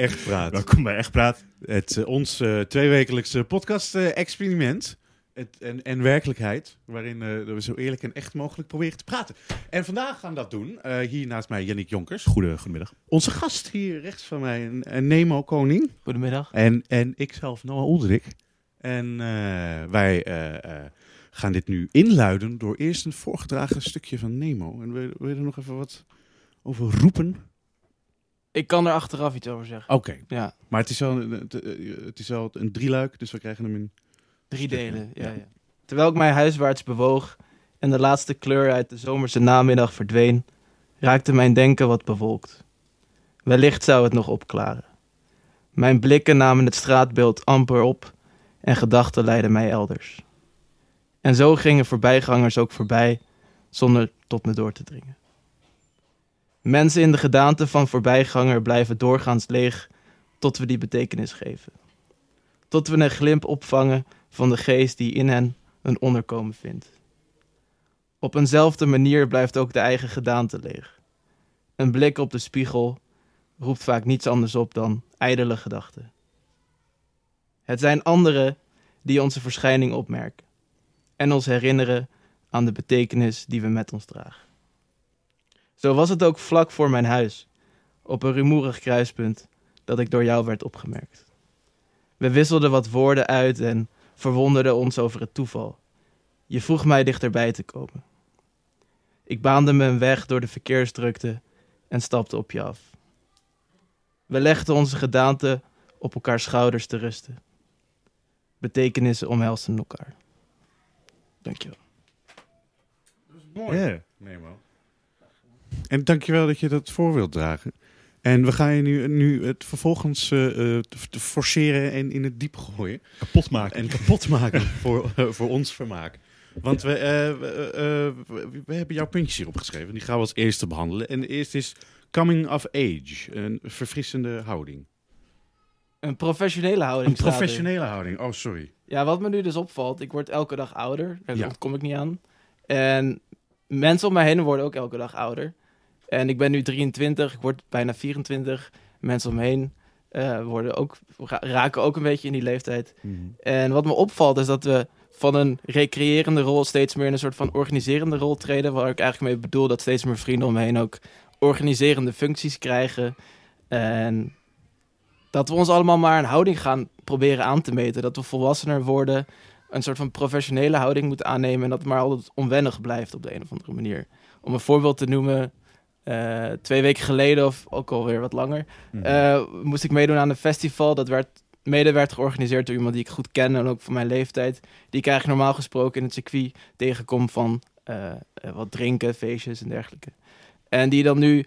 Echt Praat. Welkom bij Echt Praat. Het, eh, ons eh, tweewekelijkse podcast-experiment. Het- en, en werkelijkheid, waarin eh, we zo eerlijk en echt mogelijk proberen te praten. En vandaag gaan we dat doen. Eh, hier naast mij Yannick Jonkers. Goede, goedemiddag. Onze gast hier rechts van mij, een, Nemo Koning. Goedemiddag. En, en ikzelf, Noah Oldrik. En eh, wij eh, eh, gaan dit nu inluiden door eerst een voorgedragen stukje van Nemo. En wil, wil je er nog even wat over roepen? Ik kan er achteraf iets over zeggen. Oké, Ja, maar het is, wel, een- het, eh, het is wel een drieluik, dus we krijgen hem in... drie delen. Ja, ja. ja. Terwijl ik mij huiswaarts bewoog en de laatste kleur uit de zomerse namiddag verdween, raakte mijn denken wat bewolkt. Wellicht zou het nog opklaren. Mijn blikken namen het straatbeeld amper op en gedachten leidden mij elders. En zo gingen voorbijgangers ook voorbij, zonder tot me door te dringen. Mensen in de gedaante van voorbijganger blijven doorgaans leeg tot we die betekenis geven. Tot we een glimp opvangen van de geest die in hen een onderkomen vindt. Op eenzelfde manier blijft ook de eigen gedaante leeg. Een blik op de spiegel roept vaak niets anders op dan ijdele gedachten. Het zijn anderen die onze verschijning opmerken en ons herinneren aan de betekenis die we met ons dragen. Zo was het ook vlak voor mijn huis, op een rumoerig kruispunt, dat ik door jou werd opgemerkt. We wisselden wat woorden uit en verwonderden ons over het toeval. Je vroeg mij dichterbij te komen. Ik baande me een weg door de verkeersdrukte en stapte op je af. We legden onze gedaanten op elkaars schouders te rusten. Betekenissen omhelsten elkaar. Dankjewel. Mooi. Ja. Nemo. En dankjewel dat je dat voor wilt dragen. En we gaan je nu, nu het vervolgens eh, eh, forceren en in het diep gooien. Kapot maken. En kapot maken voor, eh, voor ons vermaak. Want we, eh, we, we, hebben jouw puntjes hierop geschreven. Die gaan we als eerste behandelen. En de eerste is coming of age. Een verfrissende houding. Een professionele houding. Een er. professionele houding. Oh, sorry. Ja, wat me nu dus opvalt, ik word elke dag ouder. Daar Ja. ontkom ik niet aan. En mensen om mij heen worden ook elke dag ouder. En ik ben nu 23, ik word bijna 24. Mensen om me heen eh, worden ook, ra- raken ook een beetje in die leeftijd. En wat me opvalt is dat we van een recreërende rol steeds meer in een soort van organiserende rol treden. Waar ik eigenlijk mee bedoel dat steeds meer vrienden om me heen ook organiserende functies krijgen. En dat we ons allemaal maar een houding gaan proberen aan te meten. Dat we volwassener worden, een soort van professionele houding moeten aannemen. En dat het maar altijd onwennig blijft op de een of andere manier. Om een voorbeeld te noemen, eh, twee weken geleden of ook alweer wat langer, Mhm. eh, moest ik meedoen aan een festival. Dat werd, mede werd georganiseerd door iemand die ik goed ken en ook van mijn leeftijd. Die ik eigenlijk normaal gesproken in het circuit tegenkom van eh, wat drinken, feestjes en dergelijke. En die dan nu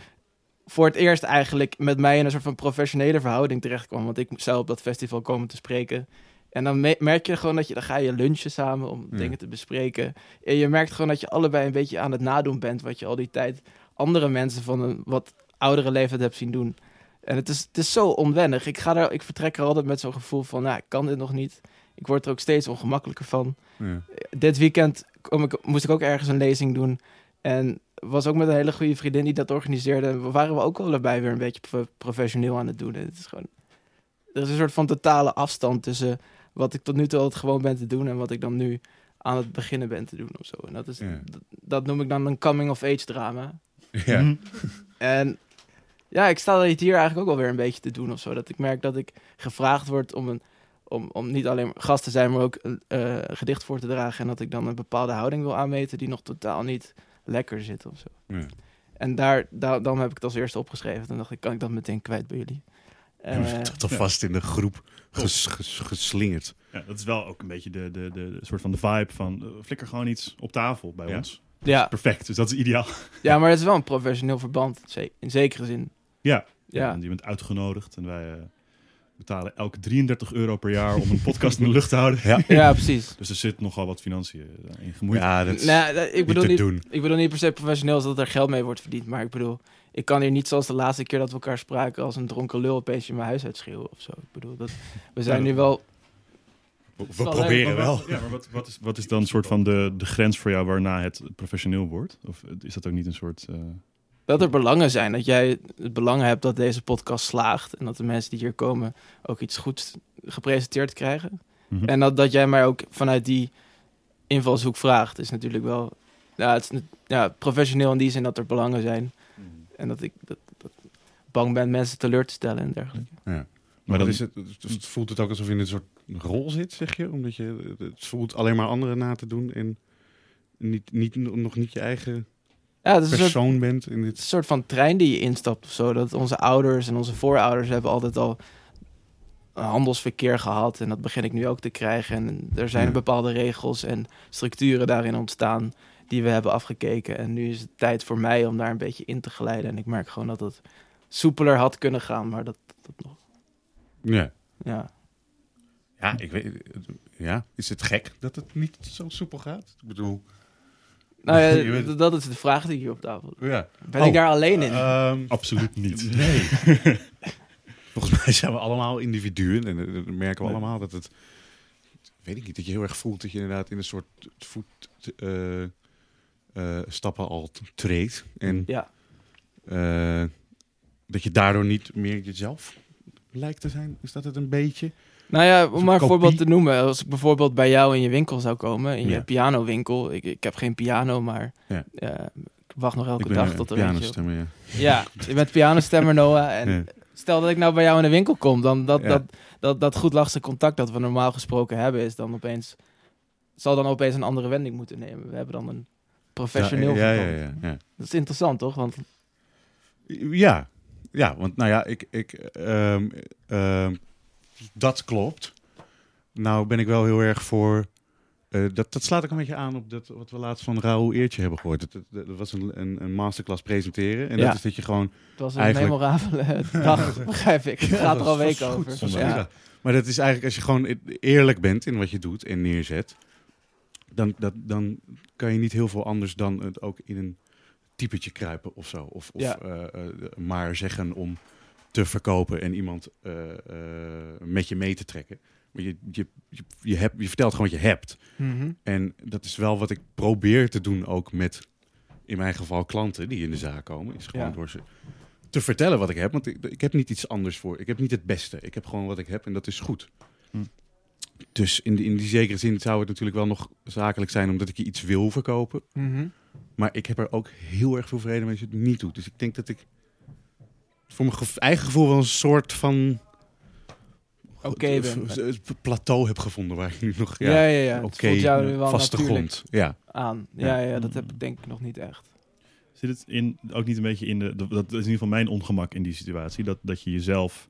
voor het eerst eigenlijk met mij in een soort van professionele verhouding terecht kwam. Want ik zou op dat festival komen te spreken. En dan me- merk je gewoon dat je, dan ga je lunchen samen om Ja. dingen te bespreken. En je merkt gewoon dat je allebei een beetje aan het nadoen bent wat je al die tijd andere mensen van een wat oudere leeftijd hebt zien doen. En het is, het is zo onwennig. Ik, ga er, ik vertrek er altijd met zo'n gevoel van, nou, ik kan dit nog niet. Ik word er ook steeds ongemakkelijker van. Ja. Dit weekend kom ik, moest ik ook ergens een lezing doen. En was ook met een hele goede vriendin die dat organiseerde. En we waren we ook allebei weer een beetje pro- professioneel aan het doen. En het is gewoon, er is een soort van totale afstand tussen wat ik tot nu toe altijd gewoon ben te doen en wat ik dan nu aan het beginnen ben te doen of zo. En dat, is, Ja. dat, dat noem ik dan een coming-of-age drama. Ja. Mhm. En ja, ik sta het hier eigenlijk ook alweer een beetje te doen of zo. Dat ik merk dat ik gevraagd word om, een, om, om niet alleen gast te zijn, maar ook een eh, gedicht voor te dragen. En dat ik dan een bepaalde houding wil aanmeten die nog totaal niet lekker zit of zo. Ja. En daar, daar, dan heb ik het als eerste opgeschreven. Toen dacht ik, kan ik dat meteen kwijt bij jullie? Eh, Tot alvast in de groep ges, ges- geslingerd. Ja, dat is wel ook een beetje de, de, de, de soort van de vibe van eh, flikker gewoon iets op tafel bij Ja. ons. ja, Perfect, dus dat is ideaal. ja, maar het is wel een professioneel verband, in zekere zin. Ja. Ja. En je bent uitgenodigd en wij eh, betalen elke 33 euro per jaar om een podcast in de lucht te houden. Ja. Ja, precies. Dus er zit nogal wat financiën eh, in gemoeid. Ja, dat is Nou, dat- ik bedoel te niet, doen. Ik bedoel niet per se professioneel zodat er geld mee wordt verdiend. Maar ik bedoel, ik kan hier niet zoals de laatste keer dat we elkaar spraken als een dronken lul opeens in mijn huis uitschreeuwen of zo. Ik bedoel, dat, we zijn Ja, nu wel... We, is we wel proberen wel. wat- Ja, maar wat, wat, is, wat is dan een soort van de, de grens voor jou waarna het professioneel wordt? Of is dat ook niet een soort... eh, dat er belangen zijn. Dat jij het belang hebt dat deze podcast slaagt. En dat de mensen die hier komen ook iets goeds gepresenteerd krijgen. Mhm. En dat, dat jij mij ook vanuit die invalshoek vraagt, is natuurlijk wel ja, het is, ja, professioneel in die zin dat er belangen zijn. En dat ik dat, dat bang ben mensen teleur te stellen en dergelijke. Maar Maar dan is het, het voelt het ook alsof je in een soort rol zit, zeg je? Omdat je het voelt alleen maar anderen na te doen en niet, niet, nog niet je eigen Ja, het is een soort, persoon bent in dit. een soort van trein die je instapt of zo. Dat onze ouders en onze voorouders hebben altijd al een handelsverkeer gehad. En dat begin ik nu ook te krijgen. En er zijn Ja. bepaalde regels en structuren daarin ontstaan die we hebben afgekeken. En nu is het tijd voor mij om daar een beetje in te glijden. En ik merk gewoon dat het soepeler had kunnen gaan, maar dat, dat nog... Ja. Ja. Ja, ik weet. Ja, is het gek dat het niet zo soepel gaat? Ik bedoel. Nou ja, weet- dat is de vraag die hier op tafel Ja. Ben Oh. ik daar alleen in? Ehm, Absoluut niet. nee. Volgens mij zijn we allemaal individuen en eh, dan merken we Nee. allemaal dat het. Weet ik niet, dat je heel erg voelt dat je inderdaad in een soort voet. eh, eh, stappen al treedt. En ja. eh, dat je daardoor niet meer jezelf lijkt te zijn. Is dat het een beetje? Nou ja, om maar een voorbeeld te noemen. Als ik bijvoorbeeld bij jou in je winkel zou komen, in je Ja. pianowinkel. Ik, ik heb geen piano, maar Ja. eh, ik wacht nog elke dag een tot er op- pianostemmer, ja. Ja, je bent pianostemmer, Noah. En Ja. stel dat ik nou bij jou in de winkel kom, dan dat, dat, dat, dat goed lachse contact dat we normaal gesproken hebben, is dan opeens... Zal dan opeens een andere wending moeten nemen. We hebben dan een professioneel ja, ja, ja, ja. Dat is interessant, toch? Want Ja, ja want nou ja, ik, ik, ehm, ehm, dat klopt. Nou ben ik wel heel erg voor... eh, dat, dat slaat ook een beetje aan op dat, wat we laatst van Raoul Eertje hebben gehoord. Dat, dat, dat was een, een, een masterclass presenteren. En Ja. dat is dat je gewoon... het was een Eigenlijk- memorabele dag, begrijp ik. Het gaat er al goed, over. Ja. Maar dat is eigenlijk als je gewoon e- eerlijk bent in wat je doet en neerzet... Dan, dat, dan kan je niet heel veel anders dan het ook in een typetje kruipen of zo. Of, of Ja. eh, eh, maar zeggen om te verkopen en iemand eh, met je mee te trekken. Maar je, je, je, je, hebt, je vertelt gewoon wat je hebt. Mhm. En dat is wel wat ik probeer te doen ook met, in mijn geval, klanten die in de zaak komen. Is gewoon Ja. door ze te vertellen wat ik heb. Want ik, ik heb niet iets anders voor. Ik heb niet het beste. Ik heb gewoon wat ik heb en dat is goed. Hm. Dus in die, in die zekere zin zou het natuurlijk wel nog zakelijk zijn omdat ik je iets wil verkopen. Mhm. Maar ik heb er ook heel erg veel vrede mee als je het niet doet. Dus ik denk dat ik voor mijn eigen gevoel wel een soort van Oké eh, plateau heb gevonden waar ik nu nog Ja, ja, ja, ja. Jou wel vaste grond. Ja. aan. Ja, ja, dat heb ik denk ik nog niet echt. Zit het in, ook niet een beetje in de. Dat dat is in ieder geval mijn ongemak in die situatie. Dat, dat je jezelf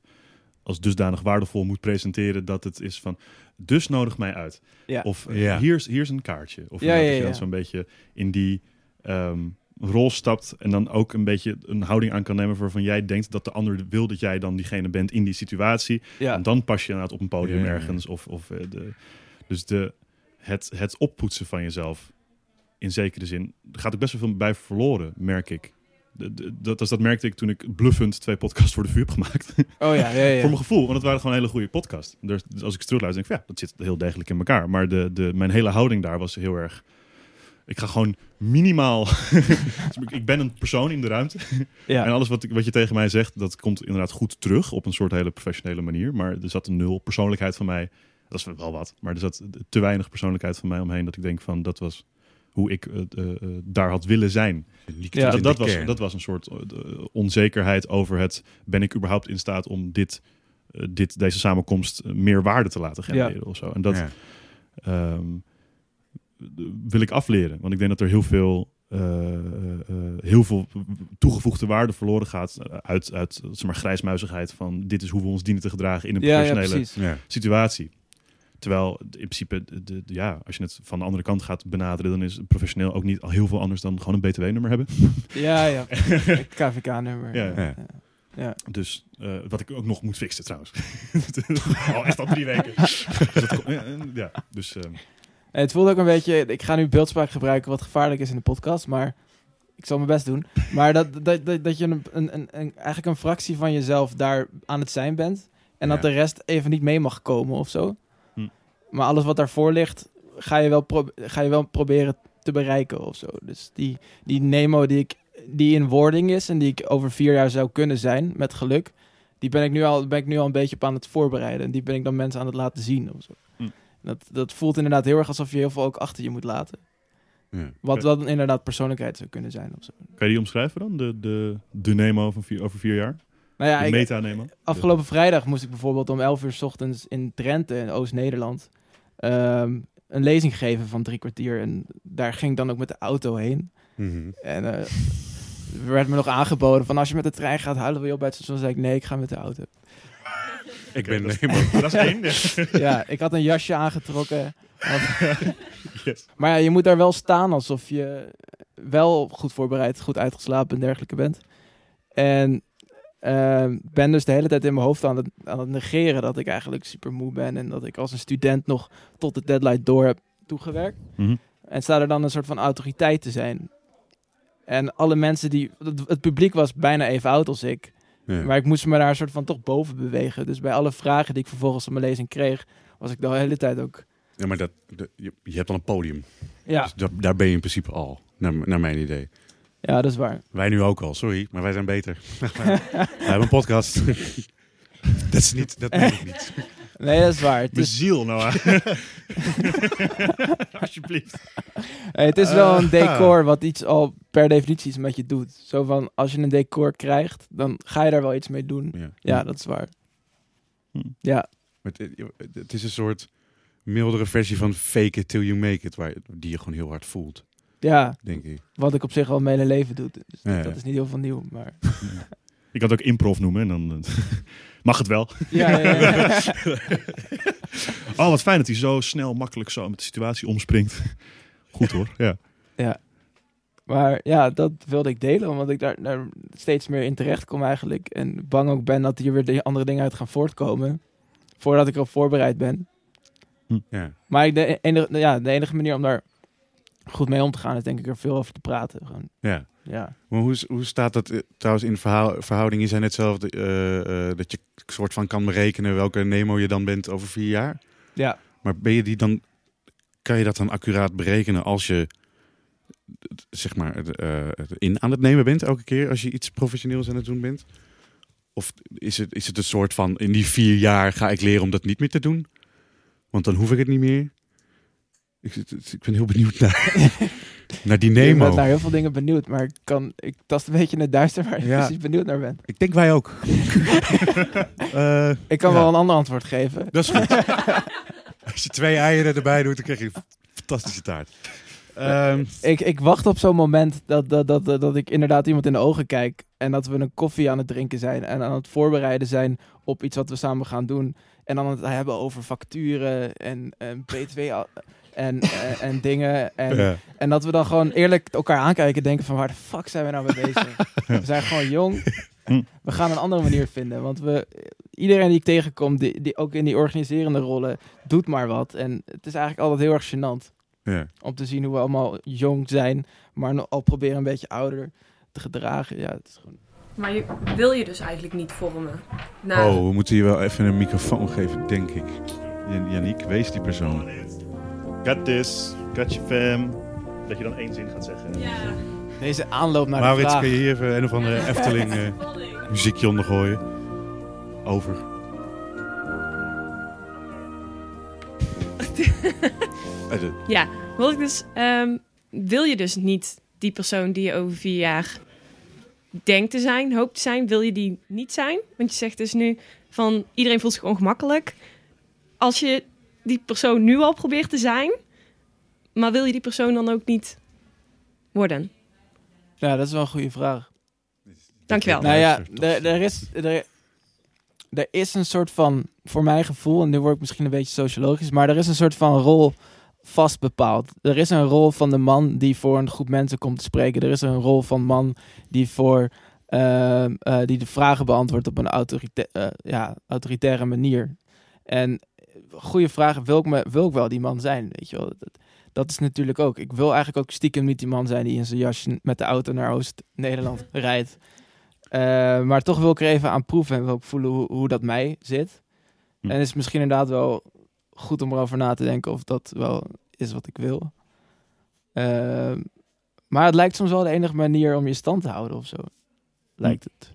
als dusdanig waardevol moet presenteren. Dat het is van. Dus nodig mij uit. Ja. Of eh, Ja. hier, is, hier is een kaartje. Of Ja, dat je ja. dan zo'n beetje in die ehm, rol stapt. En dan ook een beetje een houding aan kan nemen waarvan jij denkt dat de ander wil dat jij dan diegene bent in die situatie. Ja. En dan pas je inderdaad op een podium Ja, ja, ja. ergens. Of, of eh, de, dus de, het, het oppoetsen van jezelf, in zekere zin, er gaat ook best wel veel bij verloren, merk ik. Dat, dat, dat merkte ik toen ik bluffend twee podcasts voor de vuur heb gemaakt. Oh ja, ja, ja. voor mijn gevoel, want het waren gewoon hele goede podcasts. Dus, dus als ik ze terugluister, denk ik van, ja, dat zit heel degelijk in elkaar. Maar de, de, mijn hele houding daar was heel erg... Ik ga gewoon minimaal... Dus ik- ik ben een persoon in de ruimte. ja. En alles wat, ik, wat je tegen mij zegt, dat komt inderdaad goed terug op een soort hele professionele manier. Maar er zat een nul persoonlijkheid van mij. Dat is wel wat, maar er zat te weinig persoonlijkheid van mij omheen dat ik denk van dat was hoe ik eh, eh, eh, daar had willen zijn. Ja, dat, was, kern. dat was een soort onzekerheid over het ben ik überhaupt in staat om dit, dit, deze samenkomst meer waarde te laten genereren of zo. En dat, Ja. ehm, wil ik afleren. Want ik denk dat er heel veel, heel veel toegevoegde waarde verloren gaat uit, uit zeg maar, grijsmuizigheid van dit is hoe we ons dienen te gedragen in een ja, professionele. Ja. situatie. Terwijl in principe, de, ja, als je het van de andere kant gaat benaderen, dan is professioneel ook niet al heel veel anders dan gewoon een BTW-nummer hebben. Ja, ja. KVK-nummer. Ja. Ja. ja. Dus eh, wat ik ook nog moet fixen trouwens. al echt al drie weken. dus ja, dus ehm, En het voelt ook een beetje... Ik ga nu beeldspraak gebruiken wat gevaarlijk is in de podcast, maar... Ik zal mijn best doen. Maar dat, dat, dat, dat je een, een, een, een- eigenlijk een fractie van jezelf daar aan het zijn bent. En dat de rest even niet mee mag komen of zo. Maar alles wat daarvoor ligt, ga je wel, pro- ga je wel proberen te bereiken of zo. Dus die, die Nemo die ik die in wording is en die ik over vier jaar zou kunnen zijn, met geluk, die ben ik nu al, ben ik nu al een beetje op aan het voorbereiden. En die ben ik dan mensen aan het laten zien. Of zo. Hm. Dat, dat voelt inderdaad heel erg alsof je heel veel ook achter je moet laten. Ja. Wat dan inderdaad persoonlijkheid zou kunnen zijn. Of zo. Kan je die omschrijven dan? De, de, de Nemo van vier, over vier jaar? Nou ja, de ik, meta-Nemo? afgelopen vrijdag moest ik bijvoorbeeld om 11 uur 's ochtends in Drenthe, in Oost-Nederland, ehm, een lezing geven van drie kwartier. En daar ging ik dan ook met de auto heen. Mhm. En eh, er werd me nog aangeboden van als je met de trein gaat, halen we je op bij het station. zei ik nee, ik ga met de auto. Ik ben dat- is één. Ja. ja, ik had een jasje aangetrokken. Want- Yes. Maar ja, je moet daar wel staan alsof je wel goed voorbereid, goed uitgeslapen en dergelijke bent. En ehm, ben dus de hele tijd in mijn hoofd aan het, aan het negeren dat ik eigenlijk super moe ben. En dat ik als een student nog tot de deadline door heb toegewerkt. Mhm. En sta er dan een soort van autoriteit te zijn. En alle mensen die... Het, het publiek was bijna even oud als ik. Ja. Maar ik moest me daar een soort van toch boven bewegen. Dus bij alle vragen die ik vervolgens op mijn lezing kreeg... was ik de hele tijd ook... Ja, maar dat, je, je hebt al een podium. Ja, Dus da- daar ben je in principe al, naar, naar mijn idee. Ja dat is waar. Wij nu ook al, sorry, maar wij zijn beter. wij hebben een podcast. dat is niet, dat meen ik niet. Nee, dat is waar. Het Mijn is, ziel, Noah. Alsjeblieft. het is wel een Ah. decor wat iets al per definitie iets met je doet. Zo van, als je een decor krijgt, dan ga je daar wel iets mee doen. Ja. Ja, dat is waar. Hm. Ja, Maar Het, het is een soort mildere versie van fake it till you make it, waar, die je gewoon heel hard voelt, ja, denk ik. wat ik op zich al mijn hele leven doe. Dus Ja, ja. dat is niet heel veel nieuw, maar... Kan het ook improv noemen en dan eh, mag het wel. Ja, ja, ja. Oh, wat fijn dat hij zo snel, makkelijk zo met de situatie omspringt. Goed hoor. Ja. Maar ja, dat wilde ik delen, omdat ik daar, daar steeds meer in terecht kom eigenlijk. En bang ook ben dat hier weer de andere dingen uit gaan voortkomen. Voordat ik erop voorbereid ben. Ja. Maar ik- de enige, ja, de enige manier om daar goed mee om te gaan is denk ik er veel over te praten. Gewoon, ja. ja. Maar hoe, hoe staat dat eh, trouwens in verhaal, verhouding? Je zei net zelf eh, eh, dat je soort van kan berekenen welke Nemo je dan bent over vier jaar. ja. Maar ben je die dan, kan je dat dan accuraat berekenen als je zeg maar in aan het nemen bent elke keer als je iets professioneels aan het doen bent? Of is het, is het een soort van in die vier jaar ga ik leren om dat niet meer te doen? Want dan hoef ik het niet meer. Ik, ik ben heel benieuwd naar, naar die Ik Nemo. ben naar heel veel dingen benieuwd, maar ik, kan, ik tast een beetje in het duister waar Ja. precies benieuwd naar bent. Ik denk wij ook. Eh, Ik kan Ja. wel een ander antwoord geven. dat is goed. Als je twee eieren erbij doet, dan krijg je een fantastische taart. Ehm, Ik, ik wacht op zo'n moment dat, dat, dat, dat, ik inderdaad iemand in de ogen kijk. En dat we een koffie aan het drinken zijn. En aan het voorbereiden zijn op iets wat we samen gaan doen. En dan het hebben over facturen en, en B2 a- en, en, en dingen. En, ja. en dat we dan gewoon eerlijk elkaar aankijken en denken van waar de fuck zijn we nou mee bezig? we zijn gewoon jong. Hm. We gaan een andere manier vinden. Want we, iedereen die ik tegenkom, die, die ook in die organiserende rollen, doet maar wat. En het is eigenlijk altijd heel erg gênant Ja. om te zien hoe we allemaal jong zijn, maar nog al proberen een beetje ouder te gedragen. Ja, het is gewoon... Maar je, wil je dus eigenlijk niet vormen? Nou, Oh, we moeten hier wel even een microfoon geven, denk ik. Jan- Yannick, wees die persoon. Got this, got your fam. Dat je dan één zin gaat zeggen. ja. Deze aanloop naar de Maurits, vraag. kun je hier even een of andere Efteling eh, muziekje onder gooien? Over. Eh, de- Ja, wil ik dus, ehm, wil je dus niet die persoon die je over vier jaar denkt te zijn, hoopt te zijn, wil je die niet zijn? Want je zegt dus nu van iedereen voelt zich ongemakkelijk. Als je die persoon nu al probeert te zijn, maar wil je die persoon dan ook niet worden? Ja, dat is wel een goede vraag. Dankjewel. Nou ja, er, er, is, er, er is een soort van, voor mijn gevoel, en nu word ik misschien een beetje sociologisch, maar er is een soort van rol vast bepaald. Er is een rol van de man die voor een groep mensen komt te spreken. Er is een rol van man die voor ehm, eh, die de vragen beantwoordt op een autorita eh, ja, autoritaire manier. En goede vragen, wil ik, me, wil ik wel die man zijn? Weet je wel? Dat, dat is natuurlijk ook. Ik wil eigenlijk ook stiekem niet die man zijn die in zijn jasje met de auto naar Oost-Nederland rijdt. Eh, maar toch wil ik er even aan proeven en wil ik voelen hoe, hoe dat mij zit. Hm. En het is misschien inderdaad wel goed om erover na te denken of dat wel is wat ik wil. Ehm, Maar het lijkt soms wel de enige manier om je stand te houden of zo. Lijkt het.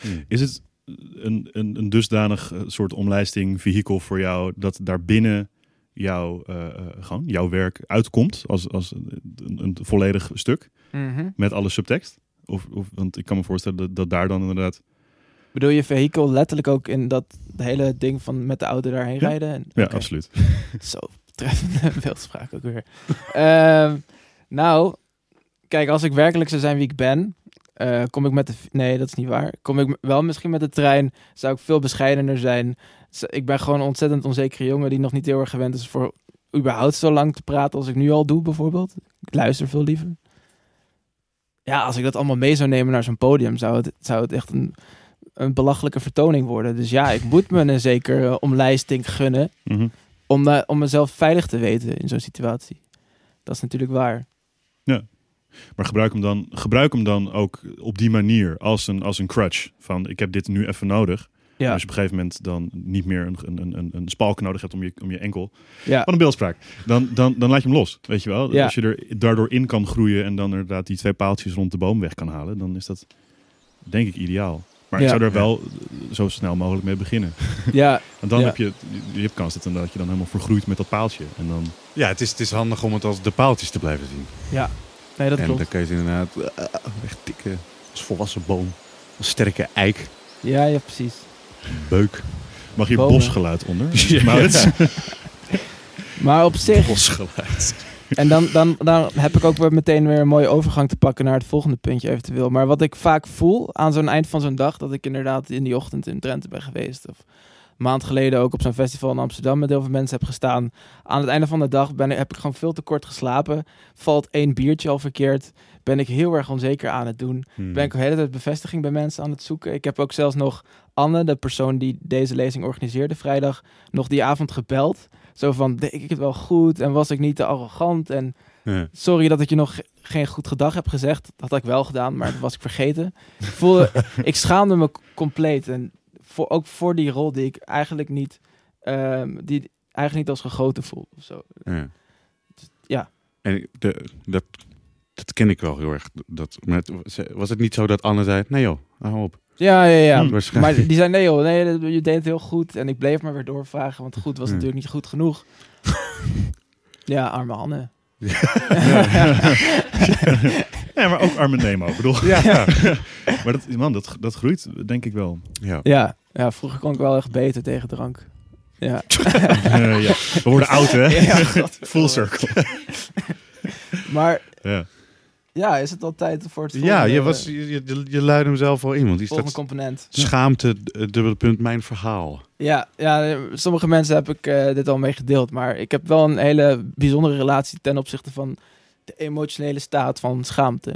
Hmm. Is het een, een, een dusdanig eh, soort omlijsting, vehikel voor jou, dat daarbinnen jouw, eh, gewoon, jouw werk uitkomt als, als een, een volledig stuk met alle subtekst? Of, of, want ik kan me voorstellen dat, dat daar dan inderdaad... Bedoel je vehikel letterlijk ook in dat hele ding van met de auto daarheen Ja. rijden? En, Ja, absoluut. Zo treffende beeldspraak ook weer. Ehm, nou, kijk, als ik werkelijk zou zijn wie ik ben, eh, kom ik met de... Nee, dat is niet waar. Kom ik wel misschien met de trein, zou ik veel bescheidener zijn. Ik ben gewoon een ontzettend onzekere jongen die nog niet heel erg gewend is voor überhaupt zo lang te praten als ik nu al doe, bijvoorbeeld. Ik luister veel liever. Ja, als ik dat allemaal mee zou nemen naar zo'n podium, zou het, zou het echt een, een belachelijke vertoning worden. Dus ja, ik moet me een zekere omlijsting gunnen om, eh, om mezelf veilig te weten in zo'n situatie. Dat is natuurlijk waar. Maar gebruik hem, dan, gebruik hem dan ook op die manier als een, als een crutch. Van ik heb dit nu even nodig. Ja, Als je op een gegeven moment dan niet meer een, een, een, een spalk nodig hebt om je, om je enkel. ja. Wat een beeldspraak. Dan, dan, dan laat je hem los. Weet je wel? Ja. Als je er daardoor in kan groeien en dan inderdaad die twee paaltjes rond de boom weg kan halen, dan is dat denk ik ideaal. Maar Ja. ik zou er wel zo snel mogelijk mee beginnen. ja, Want dan Ja. heb je, je hebt kans dat, dan- dat je dan helemaal vergroeit met dat paaltje. En dan, Ja, het is, het is handig om het als de paaltjes te blijven zien. Nee, dat en klopt. dan kun je het inderdaad eh, echt dikke, als volwassen boom, als sterke eik, Ja, ja, precies. beuk, mag hier Bomen. bosgeluid onder? Ja. Maar op zich, bosgeluid. en dan, dan, dan heb ik ook weer meteen weer een mooie overgang te pakken naar het volgende puntje eventueel. Maar wat ik vaak voel aan zo'n eind van zo'n dag, dat ik inderdaad in die ochtend in Drenthe ben geweest. Of een maand geleden ook op zo'n festival in Amsterdam met heel veel mensen heb gestaan. Aan het einde van de dag ben ik, heb ik gewoon veel te kort geslapen. Valt één biertje al verkeerd. Ben ik heel erg onzeker aan het doen. Hmm. ben ik de hele tijd bevestiging bij mensen aan het zoeken. Ik heb ook zelfs nog Anne, de persoon die deze lezing organiseerde vrijdag, nog die avond gebeld. Zo van, deed ik het wel goed en was ik niet te arrogant? En Ja. sorry dat ik je nog ge- geen goed gedag heb gezegd. Dat had ik wel gedaan, maar dat was ik vergeten. Ik, voelde, ik schaamde me compleet. En voor, ook voor die rol die ik eigenlijk niet, ehm, die eigenlijk niet als gegoten voel. Of zo. Ja. Ja. En de, dat, dat ken ik wel heel erg. Dat, het- was het niet zo dat Anne zei, nee joh, hou op. Ja, ja, ja. Hm, waarschijnlijk. Maar die zei, nee joh, nee, je deed het heel goed. En ik bleef maar weer doorvragen, want goed was Ja. natuurlijk niet goed genoeg. ja, arme Anne. ja, maar ook Arme Nemo. Ik bedoel, Ja. maar dat, man, dat, dat groeit denk ik wel. ja. Ja, ja, vroeger kon ik wel echt beter tegen drank. Ja. Eh, ja. We worden oud, hè? Ja, God. Full circle. Maar Ja. ja, is het al tijd voor het Ja, je, was, je, je, je luidde hem zelf al in, want die volgende staat component? schaamte, d- dubbele punt, mijn verhaal. Ja, ja, sommige mensen heb ik eh, dit al mee gedeeld. Maar ik heb wel een hele bijzondere relatie ten opzichte van de emotionele staat van schaamte.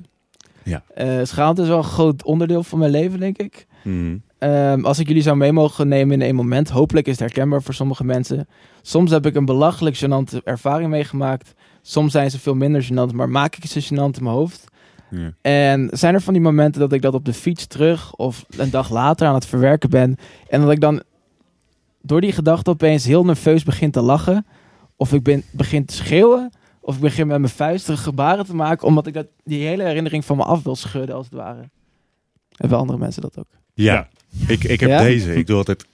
Ja. Eh, schaamte is wel een groot onderdeel van mijn leven, denk ik. Mhm. Ehm, als ik jullie zou mee mogen nemen in een moment, hopelijk is het herkenbaar voor sommige mensen. Soms heb ik een belachelijk gênante ervaring meegemaakt. Soms zijn ze veel minder gênant, maar maak ik ze gênant in mijn hoofd. Ja. En zijn er van die momenten dat ik dat op de fiets terug of een dag later aan het verwerken ben. En dat ik dan door die gedachte opeens heel nerveus begin te lachen. Of ik ben, begin te schreeuwen. Of ik begin met mijn vuisten gebaren te maken. Omdat ik dat, die hele herinnering van me af wil schudden als het ware. Hebben andere mensen dat ook? Ja, ik, ik heb Ja? deze. Ik doe altijd...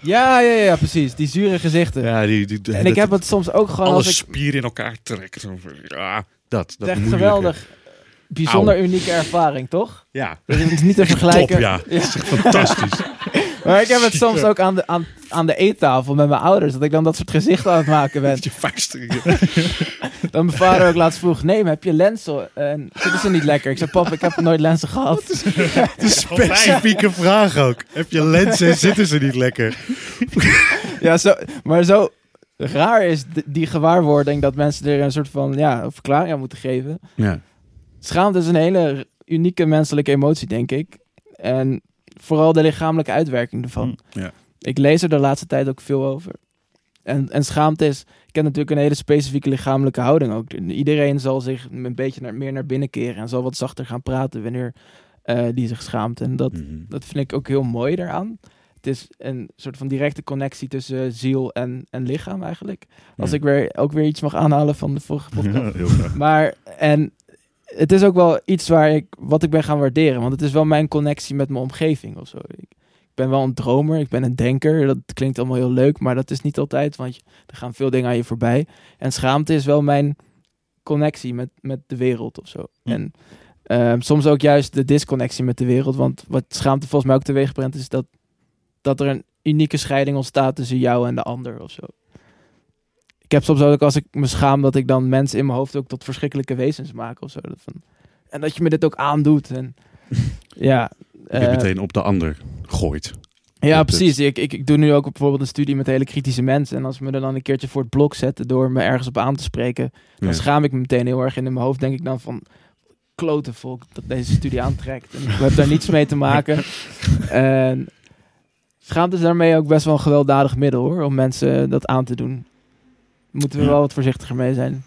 Ja, ja, ja, precies. Die zure gezichten. Ja, die, die, en ik heb het soms ook gewoon alle als ik... spieren in elkaar trekt. Van, Ja, dat. dat echt geweldig. Bijzonder unieke ervaring, toch? Ja, Dat is niet te vergelijken. top, ja. Dat is echt fantastisch. Maar ik heb het soms ook aan de, aan, aan de eettafel met mijn ouders. Dat ik dan dat soort gezichten aan het maken ben. Dan mijn vader ook laatst vroeg, nee, maar heb je lenzen? En zitten ze niet lekker? Ik zei, pap, ik heb nooit lenzen gehad. Specifieke vraag ook. Heb je lenzen en zitten ze niet lekker? Ja, zo, maar zo raar is die gewaarwording dat mensen er een soort van ja, een verklaring aan moeten geven. Ja. Schaamte is een hele unieke menselijke emotie, denk ik. En vooral de lichamelijke uitwerking ervan. Ja. Ik lees er de laatste tijd ook veel over. En, en schaamte is, ik ken natuurlijk een hele specifieke lichamelijke houding ook. Iedereen zal zich een beetje naar, meer naar binnen keren en zal wat zachter gaan praten wanneer eh, die zich schaamt. En dat, Mhm. dat vind ik ook heel mooi daaraan. Het is een soort van directe connectie tussen ziel en, en lichaam eigenlijk. Als Ja. ik weer, ook weer iets mag aanhalen van de vorige podcast. Ja. Maar, en het is ook wel iets waar ik, wat ik ben gaan waarderen. Want het is wel mijn connectie met mijn omgeving of zo. Ik, ik ben wel een dromer, ik ben een denker. Dat klinkt allemaal heel leuk, maar dat is niet altijd. Want je, er gaan veel dingen aan je voorbij. En schaamte is wel mijn connectie met, met de wereld of zo. Hm. En ehm, soms ook juist de disconnectie met de wereld. Want wat schaamte volgens mij ook teweeg brengt, is dat, dat er een unieke scheiding ontstaat tussen jou en de ander of zo. Ik heb soms ook als ik me schaam dat ik dan mensen in mijn hoofd ook tot verschrikkelijke wezens maak of zo. Dat van, en dat je me dit ook aandoet. En, ja, Je eh, meteen op de ander gooit. ja, precies. Ik, ik, ik doe nu ook bijvoorbeeld een studie met hele kritische mensen. En als ze me er dan een keertje voor het blok zetten door me ergens op aan te spreken, dan Ja. schaam ik me meteen heel erg. En in mijn hoofd denk ik dan van klote volk dat deze studie aantrekt. En ik heb daar niets mee te maken. En schaamte is daarmee ook best wel een gewelddadig middel hoor, om mensen dat aan te doen. Moeten we Ja. wel wat voorzichtiger mee zijn.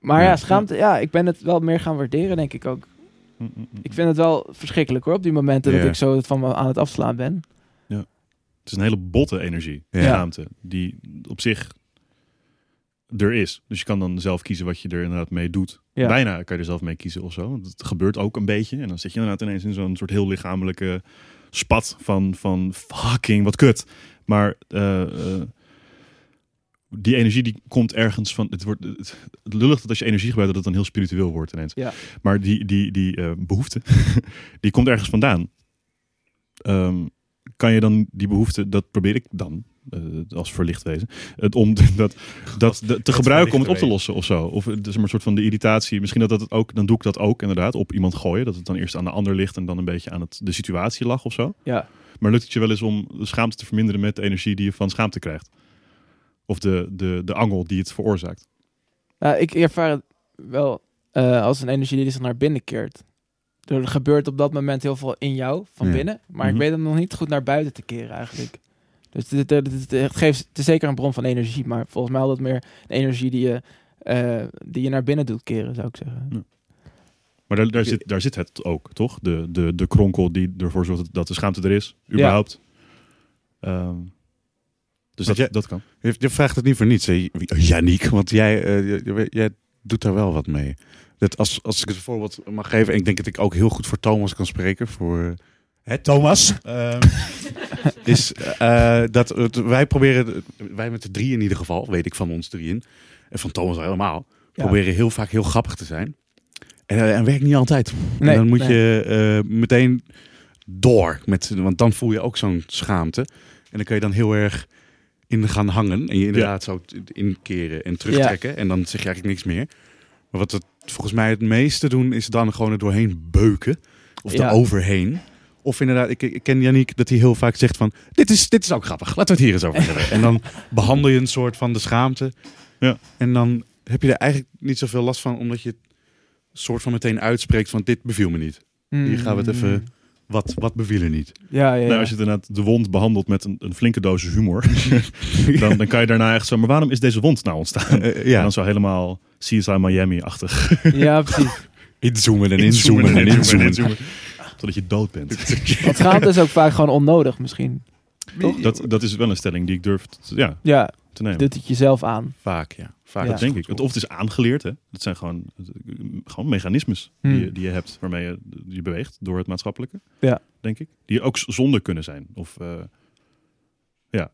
Maar Ja. ja, schaamte, ja, ik ben het wel meer gaan waarderen, denk ik ook. Mm, mm, mm. Ik vind het wel verschrikkelijk hoor, op die momenten Ja. dat ik zo het van me aan het afslaan ben. Het is een hele botte energie, Ja. schaamte, die op zich er is. Dus je kan dan zelf kiezen wat je er inderdaad mee doet. Ja. Bijna kan je er zelf mee kiezen of zo. Want Het gebeurt ook een beetje. En dan zit je inderdaad ineens in zo'n soort heel lichamelijke spat van, van fucking wat kut. Maar eh, eh, die energie die komt ergens van. Het, wordt, het, het lullig dat als je energie gebruikt, dat het dan heel spiritueel wordt ineens. Ja. Maar die, die, die eh, behoefte, die komt ergens vandaan. Ehm, kan je dan die behoefte, dat probeer ik dan eh, als verlicht wezen, het om dat, dat de- te gebruiken om het op te lossen of zo. Of het is maar een soort van de irritatie. Misschien dat dat het ook, dan doe ik dat ook inderdaad op iemand gooien. Dat het dan eerst aan de ander ligt en dan een beetje aan het, de situatie lag of zo. Ja. Maar lukt het je wel eens om de schaamte te verminderen met de energie die je van schaamte krijgt? Of de, de, de angel die het veroorzaakt? Nou, ik ervaar het wel eh, als een energie die zich naar binnen keert. Er gebeurt op dat moment heel veel in jou, van Ja. binnen. Maar Mhm. ik weet het nog niet goed naar buiten te keren eigenlijk. Dus het, het, geeft, het is zeker een bron van energie. Maar volgens mij altijd meer een energie die je, eh, die je naar binnen doet keren, zou ik zeggen. Maar daar, daar, zit, daar zit het ook, toch? De, de, de kronkel die ervoor zorgt dat de schaamte er is, überhaupt. Ehm, dus dat, jij- dat kan. Je, je vraagt het niet voor niets, hè, Janiek, want jij, eh, jij doet daar wel wat mee. Dat als, als ik het voorbeeld mag geven, en ik denk dat ik ook heel goed voor Thomas kan spreken, voor eh, hè, Thomas, ehm, is eh, dat het- wij proberen, wij met de drie in ieder geval, weet ik van ons drieën, en van Thomas helemaal, Ja. proberen heel vaak heel grappig te zijn. En, en werkt niet altijd. Nee, en dan moet nee. je meteen door. Met, want dan voel je ook zo'n schaamte. En dan kun je dan heel erg in gaan hangen. En je inderdaad zo t- inkeren en terugtrekken. En dan zeg je eigenlijk niks meer. Maar wat het volgens mij het meeste doen, is dan gewoon er doorheen beuken. Of Ja. er overheen. Of inderdaad, ik, ik ken Yannick dat hij heel vaak zegt van... Dit is, dit is ook grappig, laten we het hier eens over hebben. en dan behandel je een soort van de schaamte. Ja. En dan heb je er eigenlijk niet zoveel last van... omdat je het soort van meteen uitspreekt van... dit beviel me niet. Hier gaan we het even- Mm. Wat, wat beviel er niet? Ja, ja, ja. Nou, als je het inderdaad de wond behandelt met een, een flinke dosis humor, dan, dan kan je daarna echt zo, maar waarom is deze wond nou ontstaan? Eh, En ja, dan zo helemaal CSI Miami-achtig. ja, precies. inzoomen en inzoomen en inzoomen. Totdat je dood bent. Want schaamte is ook vaak gewoon onnodig misschien. Toch? Dat, dat is wel een stelling die ik durf te, ja, Ja, te nemen. doet het jezelf aan. Vaak, ja. Vaak Ja. Dat denk ik. Het- Of het is aangeleerd. Hè? Dat zijn gewoon, gewoon mechanismes Hmm. die, je, die je hebt waarmee je je beweegt door het maatschappelijke. Ja. Denk ik. Die ook z- zonde kunnen zijn. Of eh, ja.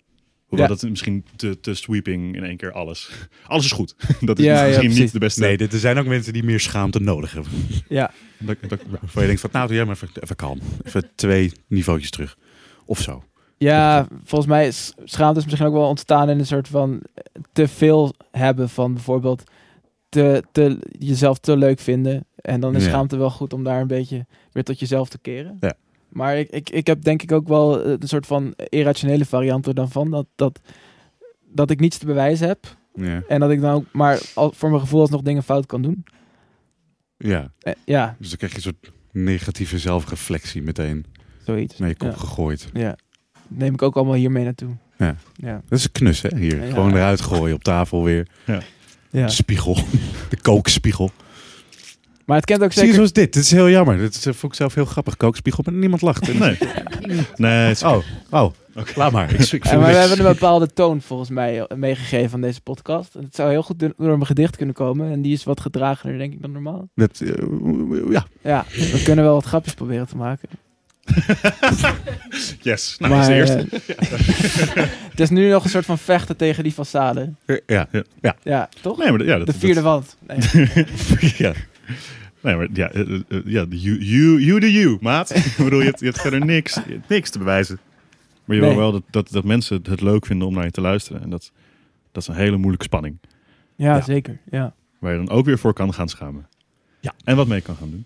Hoewel Ja. dat misschien te, te sweeping in één keer alles. Alles is goed. Dat is Ja, ja, misschien niet de beste. Nee, dit- er zijn ook mensen die meer schaamte nodig hebben. Ja, Dat, dat, Waarvan je denkt van, nou doe jij maar even, even kalm. Even twee niveautjes terug. Of zo. Ja, volgens mij is schaamte is misschien ook wel ontstaan in een soort van te veel hebben van bijvoorbeeld te, te, jezelf te leuk vinden. En dan is Ja. schaamte wel goed om daar een beetje weer tot jezelf te keren. Ja. Maar ik, ik, ik heb denk ik ook wel eh, een soort van irrationele variant er dan van. Dat, dat, dat ik niets te bewijzen heb. Ja. En dat ik dan ook maar al, voor mijn gevoel alsnog dingen fout kan doen. ja. Eh, ja, Dus dan krijg je een soort negatieve zelfreflectie meteen zoiets. naar je kop gegooid. Ja. Neem ik ook allemaal hiermee naartoe. Ja. Ja. Dat is een knus, hè? Hier. Ja. Gewoon eruit gooien op tafel weer. ja. De spiegel. De kookspiegel. Maar het kent ook Zie je zeker... zoals dit? Dit is heel jammer. Dit is, eh, vond ik zelf heel grappig. Kookspiegel, maar niemand lacht. En- Nee. nee, is- Oh, oh. Laat maar. Ik, ik vind Ja, maar we hebben een bepaalde toon volgens mij meegegeven aan deze podcast. En het zou heel goed door door mijn gedicht kunnen komen. En die is wat gedragener, denk ik, dan normaal. Dat, eh, ja. Ja, we kunnen wel wat grapjes proberen te maken. yes. Nou, maar dat is de eerste. eh, het is nu nog een soort van vechten tegen die façade. Ja. Ja, toch? Nee, maar ja, dat, de vierde dat, wand. Nee. ja. Nee, maar ja, eh, eh, ja you, you, you do you, maat. Ik bedoel, je hebt, je hebt verder niks, niks te bewijzen. Maar je Nee. wil wel dat, dat, dat mensen het- het leuk vinden om naar je te luisteren. En dat, dat is een hele moeilijke spanning. Ja, Ja. zeker. Ja. Waar je dan ook weer voor kan gaan schamen. Ja. En wat mee kan gaan doen.